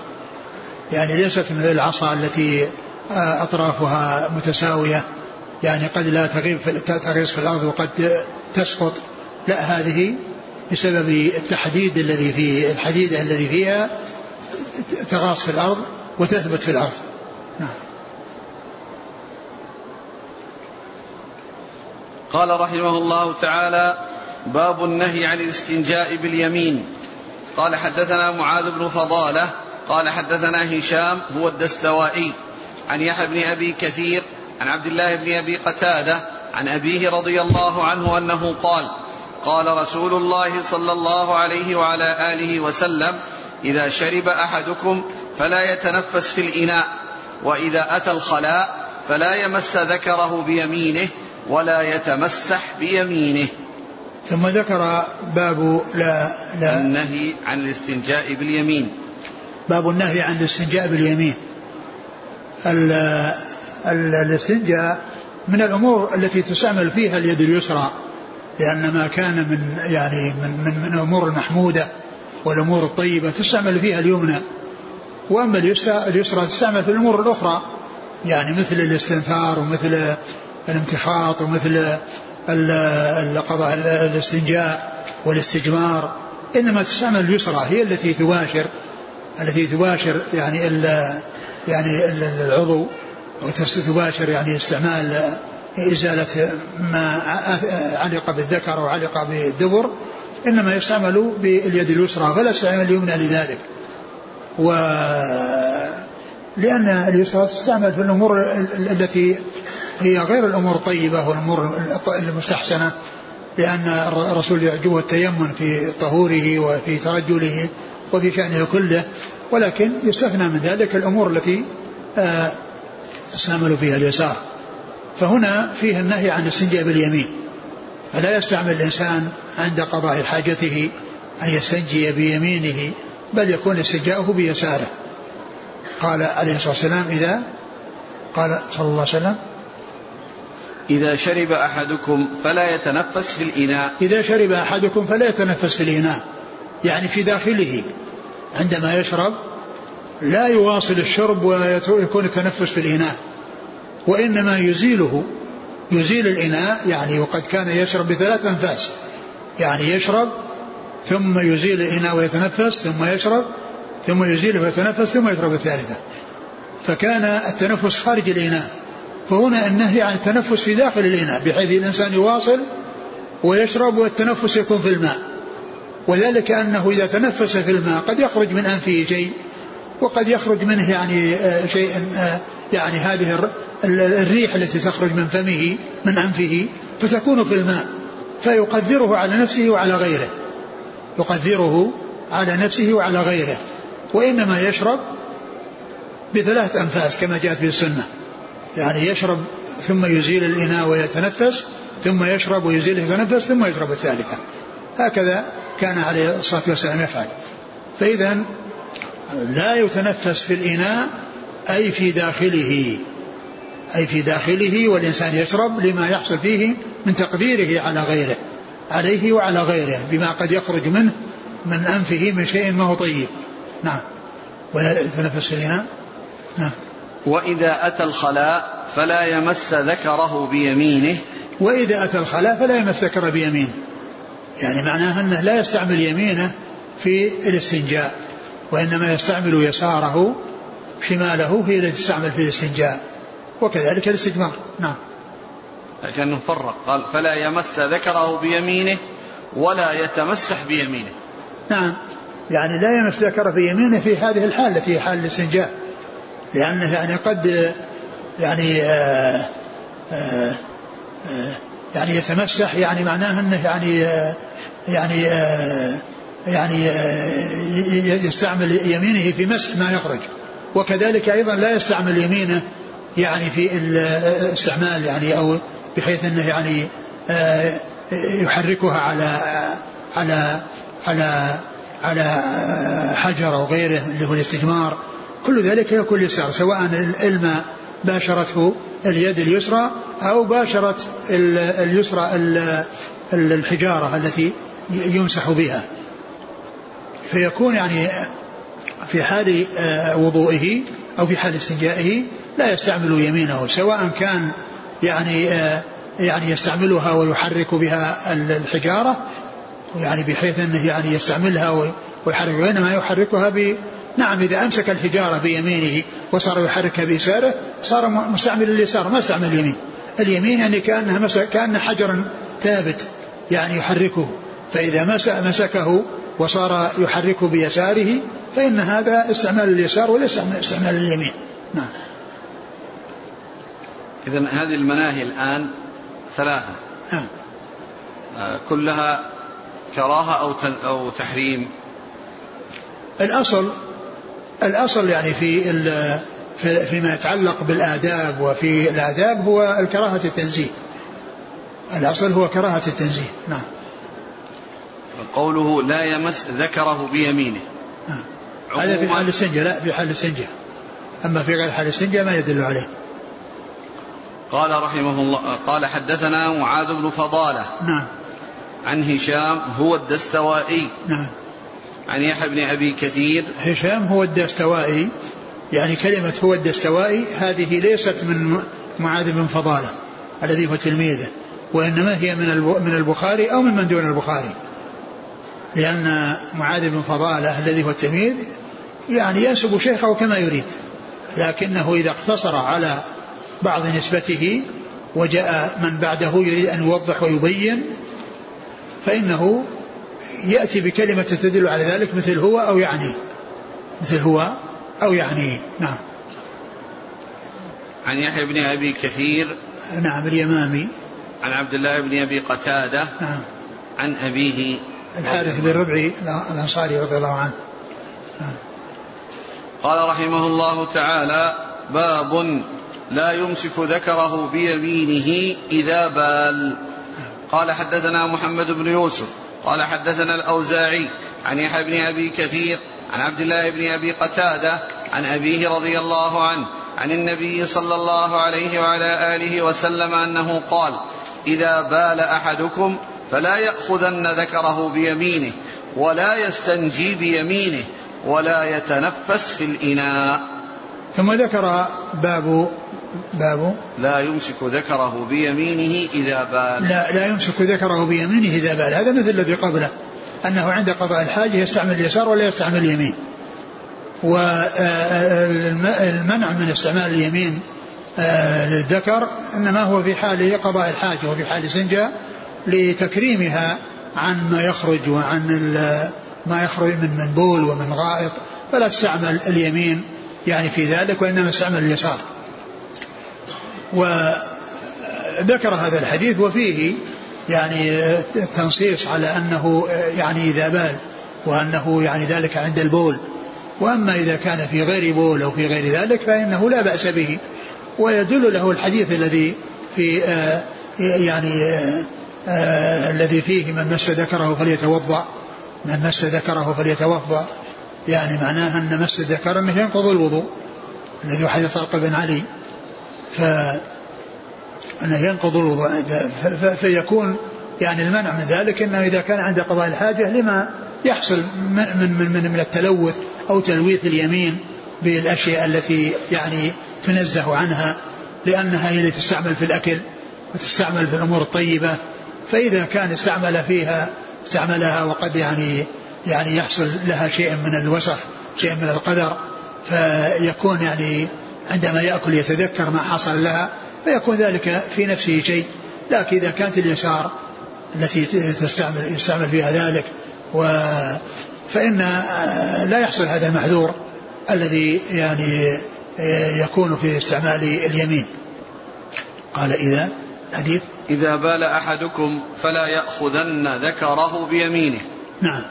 يعني ليست من العصا التي أطرافها متساوية. يعني قد لا تغيب في تغيص في الأرض وقد تسقط. لا هذه بسبب التحديد الذي في الحديدة الذي فيها تغاص في الأرض وتثبت في الأرض. نعم. قال رحمه الله تعالى باب النهي عن الاستنجاء باليمين. قال حدثنا معاذ بن فضالة قال حدثنا هشام هو الدستوائي عن يحيى بن أبي كثير عن عبد الله بن أبي قتادة عن أبيه رضي الله عنه أنه قال قال رسول الله صلى الله عليه وعلى آله وسلم إذا شرب أحدكم فلا يتنفس في الإناء وإذا أتى الخلاء فلا يمس ذكره بيمينه ولا يتمسح بيمينه. ثم ذكر باب لا لا النهي عن الاستنجاء باليمين. باب النهي عن الاستنجاء باليمين. الاستنجاء من الأمور التي تستعمل فيها اليد اليسرى. لأن ما كان من يعني من من, من الأمور المحمودة والأمور الطيبة تستعمل فيها اليمنى. وأما اليسرى اليسرى تستعمل في الأمور الأخرى يعني مثل الاستنثار ومثل الامتخاط ومثل القضاء الاستنجاء والاستجمار. إنما تستعمل اليسرى هي التي تباشر التي تباشر يعني ال يعني العضو وتباشر يعني استعمال إزالة ما علق بالذكر أو علق بالدبر إنما يستعمل باليد اليسرى فلا يستعمل اليمنى لذلك. و لأن اليسرى تستعمل في الأمور التي هي غير الأمور الطيبة والأمور المستحسنة لأن الرسول يعجبه التيمم في طهوره وفي ترجله وفي شأنه كله ولكن يستثنى من ذلك الأمور التي آه، تستعمل فيها اليسار. فهنا فيه النهي عن الاستنجاء باليمين. فلا يستعمل الإنسان عند قضاء حاجته أن يستنجي بيمينه بل يكون استنجاؤه بيساره. قال عليه الصلاة والسلام إذا قال صلى الله عليه وسلم إذا شرب أحدكم فلا يتنفس في الإناء. إذا شرب أحدكم فلا يتنفس في الإناء. يعني في داخله عندما يشرب لا يواصل الشرب ويكون التنفس في الإناء. وإنما يزيله يزيل الإناء يعني وقد كان يشرب بثلاث أنفاس. يعني يشرب ثم يزيل الإناء ويتنفس ثم يشرب ثم يزيله ويتنفس ثم يشرب الثالثة. فكان التنفس خارج الإناء. فهنا النهي عن التنفس في داخل الإناء بحيث الإنسان يواصل ويشرب والتنفس يكون في الماء. وذلك أنه إذا تنفس في الماء قد يخرج من أنفه شيء وقد يخرج منه يعني آه، شيء آه، يعني هذه الريح التي تخرج من فمه من أنفه فتكون في الماء فيقدره على نفسه وعلى غيره. يقدره على نفسه وعلى غيره. وإنما يشرب بثلاث أنفاس كما جاءت في السنة. يعني يشرب ثم يزيل الإناء ويتنفس ثم يشرب ويزيل ويتنفس ثم يشرب الثالثة. هكذا كان عليه الصلاة والسلام يفعل. فإذا لا يتنفس في الإناء أي في داخله أي في داخله والإنسان يشرب لما يحصل فيه من تقديره على غيره عليه وعلى غيره بما قد يخرج منه من أنفه من شيء ما هو طيب. نعم. في الإناء؟ نعم. وإذا أتى الخلاء فلا يمس ذكره بيمينه. وإذا أتى الخلاء فلا يمس ذكره بيمينه. يعني معناه أنه لا يستعمل يمينه في الاستنجاء وإنما يستعمل يساره شماله هي التي تستعمل في الاستنجاء وكذلك الاستجمار. نعم. لكنه فرق قال فلا يمس ذكره بيمينه ولا يتمسح بيمينه. نعم. يعني لا يمس ذكره بيمينه في هذه الحالة في حال الاستنجاء. لأنه يعني قد يعني آآ آه، آآ آه، آه، يعني يتمسح يعني معناه أنه يعني يعني يعني يستعمل يمينه في مسح ما يخرج. وكذلك أيضا لا يستعمل يمينه يعني في الاستعمال يعني أو بحيث إنه يعني يحركها على على على على حجر أو غيره اللي هو الاستجمار. كل ذلك يكون يسار سواء الماء باشرته اليد اليسرى أو باشرت اليسرى الحجارة التي يمسح بها. فيكون يعني في حال آه، وضوئه أو في حال استنجائه لا يستعمل يمينه سواء كان يعني آه، يعني يستعملها ويحرك بها الحجارة يعني بحيث أنه يعني يستعملها ويحرك وإنما يحركها نعم إذا أمسك الحجارة بيمينه وصار يحركها بيساره صار مستعمل اليسار ما استعمل اليمين. اليمين يعني كأنها كأن حجرا ثابت يعني يحركه فإذا مسكه وصار يحركه بيساره فإن هذا استعمال اليسار وليس استعمال اليمين. نعم. إذا هذه المناهي الآن ثلاثة. نعم. آه، كلها كراهة أو أو تحريم؟ الأصل الأصل يعني في فيما يتعلق بالآداب وفي الآداب هو الكراهة التنزيه. الأصل هو كراهة التنزيه. نعم. قوله لا يمس ذكره بيمينه. هذا في حال السنجة لا في حال السنجة أما في غير حال السنجة ما يدل عليه. قال رحمه الله قال حدثنا معاذ بن فضالة نعم. عن هشام هو الدستوائي. نعم. عن يحيى بن أبي كثير. هشام هو الدستوائي يعني كلمة هو الدستوائي هذه ليست من معاذ بن فضالة الذي هو تلميذه وإنما هي من من البخاري أو من من دون البخاري. لأن معاذ بن فضالة الذي هو التلميذ يعني ينسب شيخه كما يريد لكنه إذا اقتصر على بعض نسبته وجاء من بعده يريد أن يوضح ويبين فإنه يأتي بكلمة تدل على ذلك مثل هو أو يعني مثل هو أو يعني نعم. عن يحيى بن أبي كثير نعم اليمامي. عن عبد الله بن أبي قتادة نعم. عن أبيه. الحارث بن ربعي الأنصاري رضي الله عنه. نعم. قال رحمه الله تعالى باب لا يمسك ذكره بيمينه إذا بال. قال حدثنا محمد بن يوسف قال حدثنا الأوزاعي عن يحيى بن أبي كثير عن عبد الله بن أبي قتادة عن أبيه رضي الله عنه عن النبي صلى الله عليه وعلى آله وسلم أنه قال إذا بال أحدكم فلا يأخذن ذكره بيمينه ولا يستنجي بيمينه ولا يتنفس في الإناء. ثم ذكر باب باب. لا يمسك ذكره بيمينه إذا بال. لا لا يمسك ذكره بيمينه إذا بال. هذا مثل الذي قبله أنه عند قضاء الحاجة يستعمل اليسار ولا يستعمل اليمين. والمنع من استعمال اليمين آه، للذكر إنما هو في حال قضاء الحاجة وفي حال سنجا لتكريمها عن ما يخرج وعن ما يخرج من من بول ومن غائط فلا تستعمل اليمين يعني في ذلك وإنما استعمل اليسار. وذكر هذا الحديث وفيه يعني تنصيص على أنه يعني إذا بال وأنه يعني ذلك عند البول. وأما إذا كان في غير بول أو في غير ذلك فإنه لا بأس به. ويدل له الحديث الذي في آه يعني آه آه الذي فيه من مس ذكره فليتوضأ. من مس ذكره فليتوضأ. يعني معناه أن مس الذكر أنه ينقض الوضوء. الذي حديث طلق بن علي. ف أنه ينقض الوضوء. فيكون يعني المنع من ذلك أنه إذا كان عند قضاء الحاجة لما يحصل من, من, من, من التلوث أو تلويث اليمين بالأشياء التي يعني تنزه عنها. لأنها هي التي تستعمل في الأكل وتستعمل في الأمور الطيبة. فإذا كان استعمل فيها استعملها وقد يعني يعني يحصل لها شيء من الوسخ شيء من القدر فيكون يعني عندما يأكل يتذكر ما حصل لها فيكون ذلك في نفسه شيء. لكن إذا كانت اليسار التي تستعمل يستعمل فيها ذلك و فإن لا يحصل هذا المحذور الذي يعني يكون في استعمال اليمين. قال إذا حديث إذا بال أحدكم فلا يأخذن ذكره بيمينه. نعم.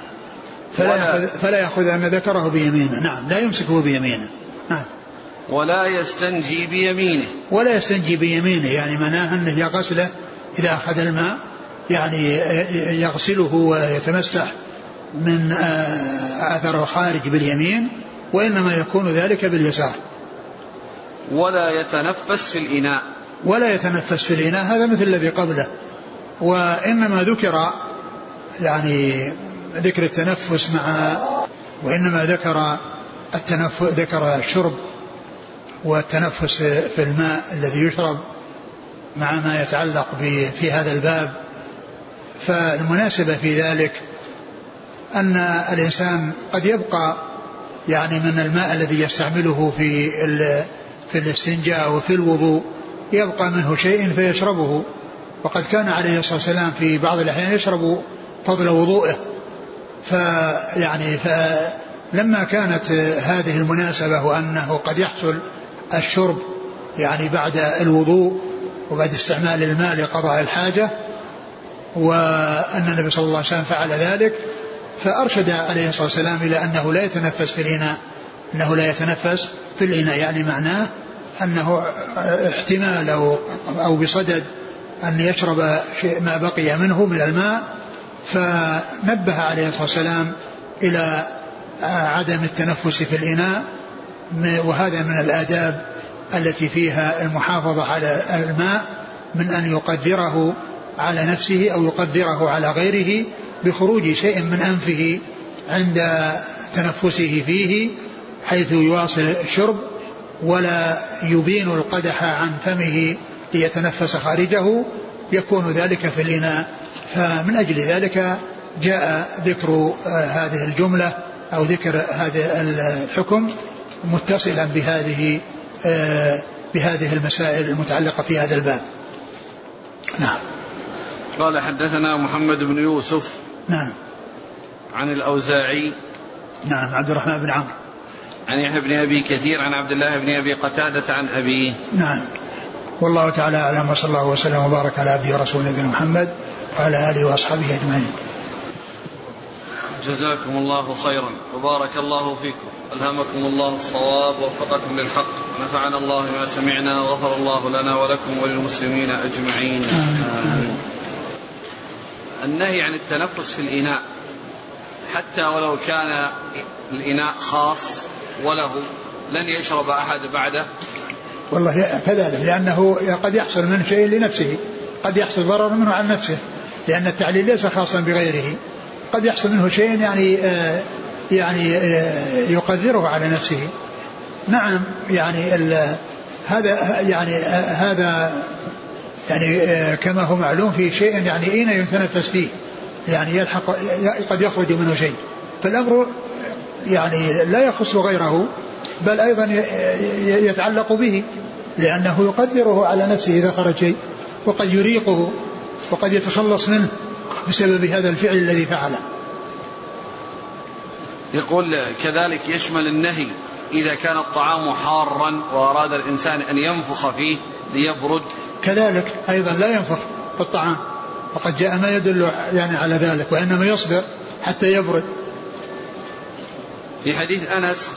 فلا يأخذ فلا يأخذن ذكره بيمينه. نعم. لا يمسكه بيمينه. نعم. ولا يستنجي بيمينه. ولا يستنجي بيمينه. يعني معناه أنه يغسله إذا أخذ الماء. يعني يغسله ويتمسح من أثر الخارج باليمين وإنما يكون ذلك باليسار. ولا يتنفس في الإناء. ولا يتنفس في الإناء هذا مثل الذي قبله. وإنما ذكر يعني ذكر التنفس مع وإنما ذكر التنفس ذكر الشرب والتنفس في الماء الذي يشرب مع ما يتعلق في هذا الباب. فالمناسبة في ذلك أن الإنسان قد يبقى يعني من الماء الذي يستعمله في في الاستنجاء وفي الوضوء. يبقى منه شيء فيشربه. وقد كان عليه الصلاة والسلام في بعض الأحيان يشرب فضل وضوءه فيعني فلما كانت هذه المناسبة وأنه قد يحصل الشرب يعني بعد الوضوء وبعد استعمال الماء لقضاء الحاجة وأن النبي صلى الله عليه وسلم فعل ذلك فأرشد عليه الصلاة والسلام إلى أنه لا يتنفس في الإناء أنه لا يتنفس في الإناء يعني معناه أنه احتمال أو, أو بصدد أن يشرب شيء ما بقي منه من الماء فنبه عليه الصلاة والسلام إلى عدم التنفس في الإناء وهذا من الآداب التي فيها المحافظة على الماء من أن يقدره على نفسه أو يقدره على غيره بخروج شيء من أنفه عند تنفسه فيه حيث يواصل الشرب ولا يبين القدح عن فمه ليتنفس خارجه يكون ذلك في الإناء. فمن أجل ذلك جاء ذكر هذه الجملة أو ذكر هذا الحكم متصلا بهذه بهذه المسائل المتعلقة في هذا الباب. نعم. قال حدثنا محمد بن يوسف نعم. عن الأوزاعي. نعم عبد الرحمن بن عمرو. عن يحيى بن أبي كثير عن عبد الله بن أبي قتادة عن أبيه. نعم. والله تعالى أعلم وصلى الله وسلم وبارك على عبده ورسوله نبينا محمد وعلى آله وأصحابه أجمعين. جزاكم الله خيرا. وبارك الله فيكم. ألهمكم الله الصواب ووفقكم للحق. نفعنا الله ما سمعنا وغفر الله لنا ولكم وللمسلمين أجمعين. آمين. النهي عن التنفس في الإناء. حتى ولو كان الإناء خاص وله لن يشرب أحد بعده؟ والله كذلك لأنه قد يحصل من شيء لنفسه قد يحصل ضرر منه عن نفسه لأن التعليل ليس خاصا بغيره قد يحصل منه شيء يعني آه يعني آه يقدره على نفسه. نعم يعني هذا يعني آه هذا يعني كما هو معلوم في شيء يعني أين يتنفس فيه يعني يلحق قد يخرج منه شيء. فالأمر يعني لا يخص غيره بل أيضا يتعلق به لأنه يقدره على نفسه إذا خرج شيء وقد يريقه وقد يتخلص منه بسبب هذا الفعل الذي فعله. يقول كذلك يشمل النهي إذا كان الطعام حارا وأراد الإنسان أن ينفخ فيه ليبرد. كذلك أيضا لا ينفخ في الطعام وقد جاء ما يدل يعني على ذلك وإنما يصبر حتى يبرد. في حديث أنس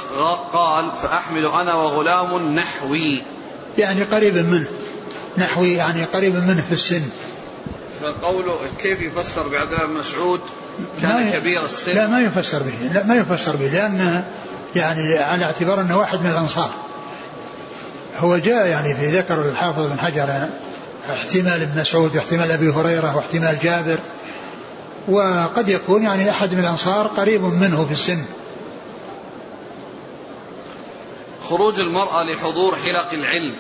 قال فأحمل أنا وغلام نحوي. يعني قريب منه. نحوي يعني قريب منه في السن. فقوله كيف يفسر بعبد الله بن مسعود؟ كان كبير السن. لا ما يفسر به. لا ما يفسر به لأن يعني على اعتبار أنه واحد من الأنصار. هو جاء يعني في ذكر الحافظ بن حجر احتمال ابن مسعود واحتمال أبي هريرة واحتمال جابر. وقد يكون يعني أحد من الأنصار قريب منه في السن. خروج المرأة لحضور حلق العلم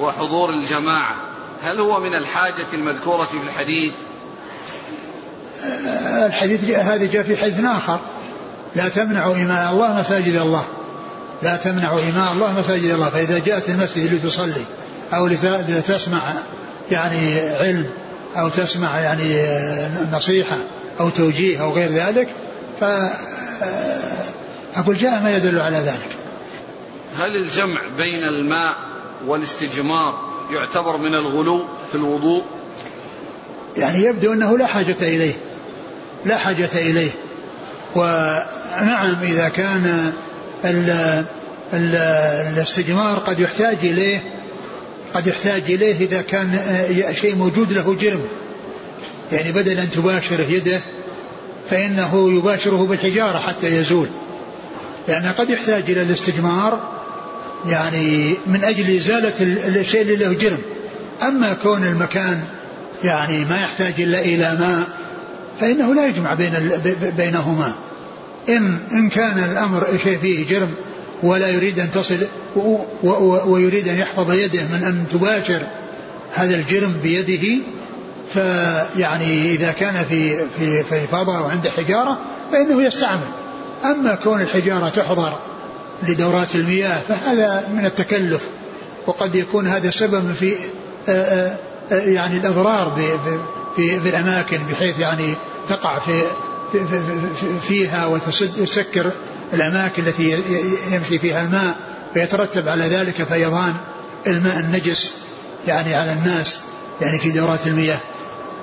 وحضور الجماعة هل هو من الحاجة المذكورة في الحديث؟ الحديث هذا جاء في حديث آخر. لا تمنعوا إماء الله مساجد الله. لا تمنعوا إماء الله مساجد الله. فإذا جاءت المسجد لتصلي أو لتسمع يعني علم أو تسمع يعني نصيحة أو توجيه أو غير ذلك ف أقول جاء ما يدل على ذلك. هل الجمع بين الماء والاستجمار يعتبر من الغلو في الوضوء؟ يعني يبدو أنه لا حاجة إليه. لا حاجة إليه. ونعم إذا كان ال ال الاستجمار قد يحتاج إليه قد يحتاج إليه إذا كان شيء موجود له جرم. يعني بدل أن تباشره يده فإنه يباشره بالحجارة حتى يزول. لأنه قد يحتاج إلى الاستجمار يعني من أجل إزالة الشيء اللي له جرم. أما كون المكان يعني ما يحتاج إلا إلى ماء فإنه لا يجمع بين بينهما. إن إن كان الأمر شيء فيه جرم ولا يريد أن تصل ويريد أن يحفظ يده من أن تباشر هذا الجرم بيده فيعني إذا كان في في في فضاء وعنده حجارة فإنه يستعمل. أما كون الحجارة تحضر لدورات المياه فهذا من التكلف. وقد يكون هذا سبب في يعني الأضرار في, الأماكن بحيث يعني تقع في فيها وتسكر الأماكن التي يمشي فيها الماء فيترتب على ذلك فيضان الماء النجس يعني على الناس يعني في دورات المياه.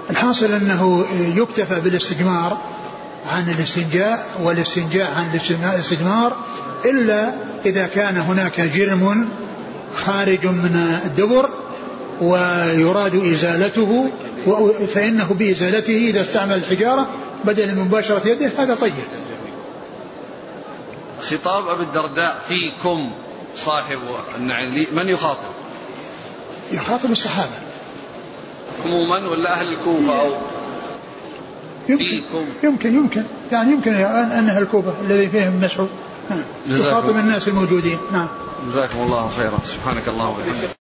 الحاصل أنه يكتفى بالاستجمار عن الاستنجاء والاستنجاء عن الاستجمار إلا إذا كان هناك جرم خارج من الدبر ويراد إزالته فإنه بإزالته إذا استعمل الحجارة بدل من مباشرة يده هذا طيب. خطاب أبي الدرداء فيكم صاحب النعل من يخاطب؟ يخاطب الصحابة. عموما ولا أهل الكوفة أو يمكن يمكن يمكن. يعني يمكن أن أهل الكوفة الذي فيهم مسعود يخاطب الناس الموجودين. نعم. جزاكم الله خيرا. سبحانك اللهم وبحمدك.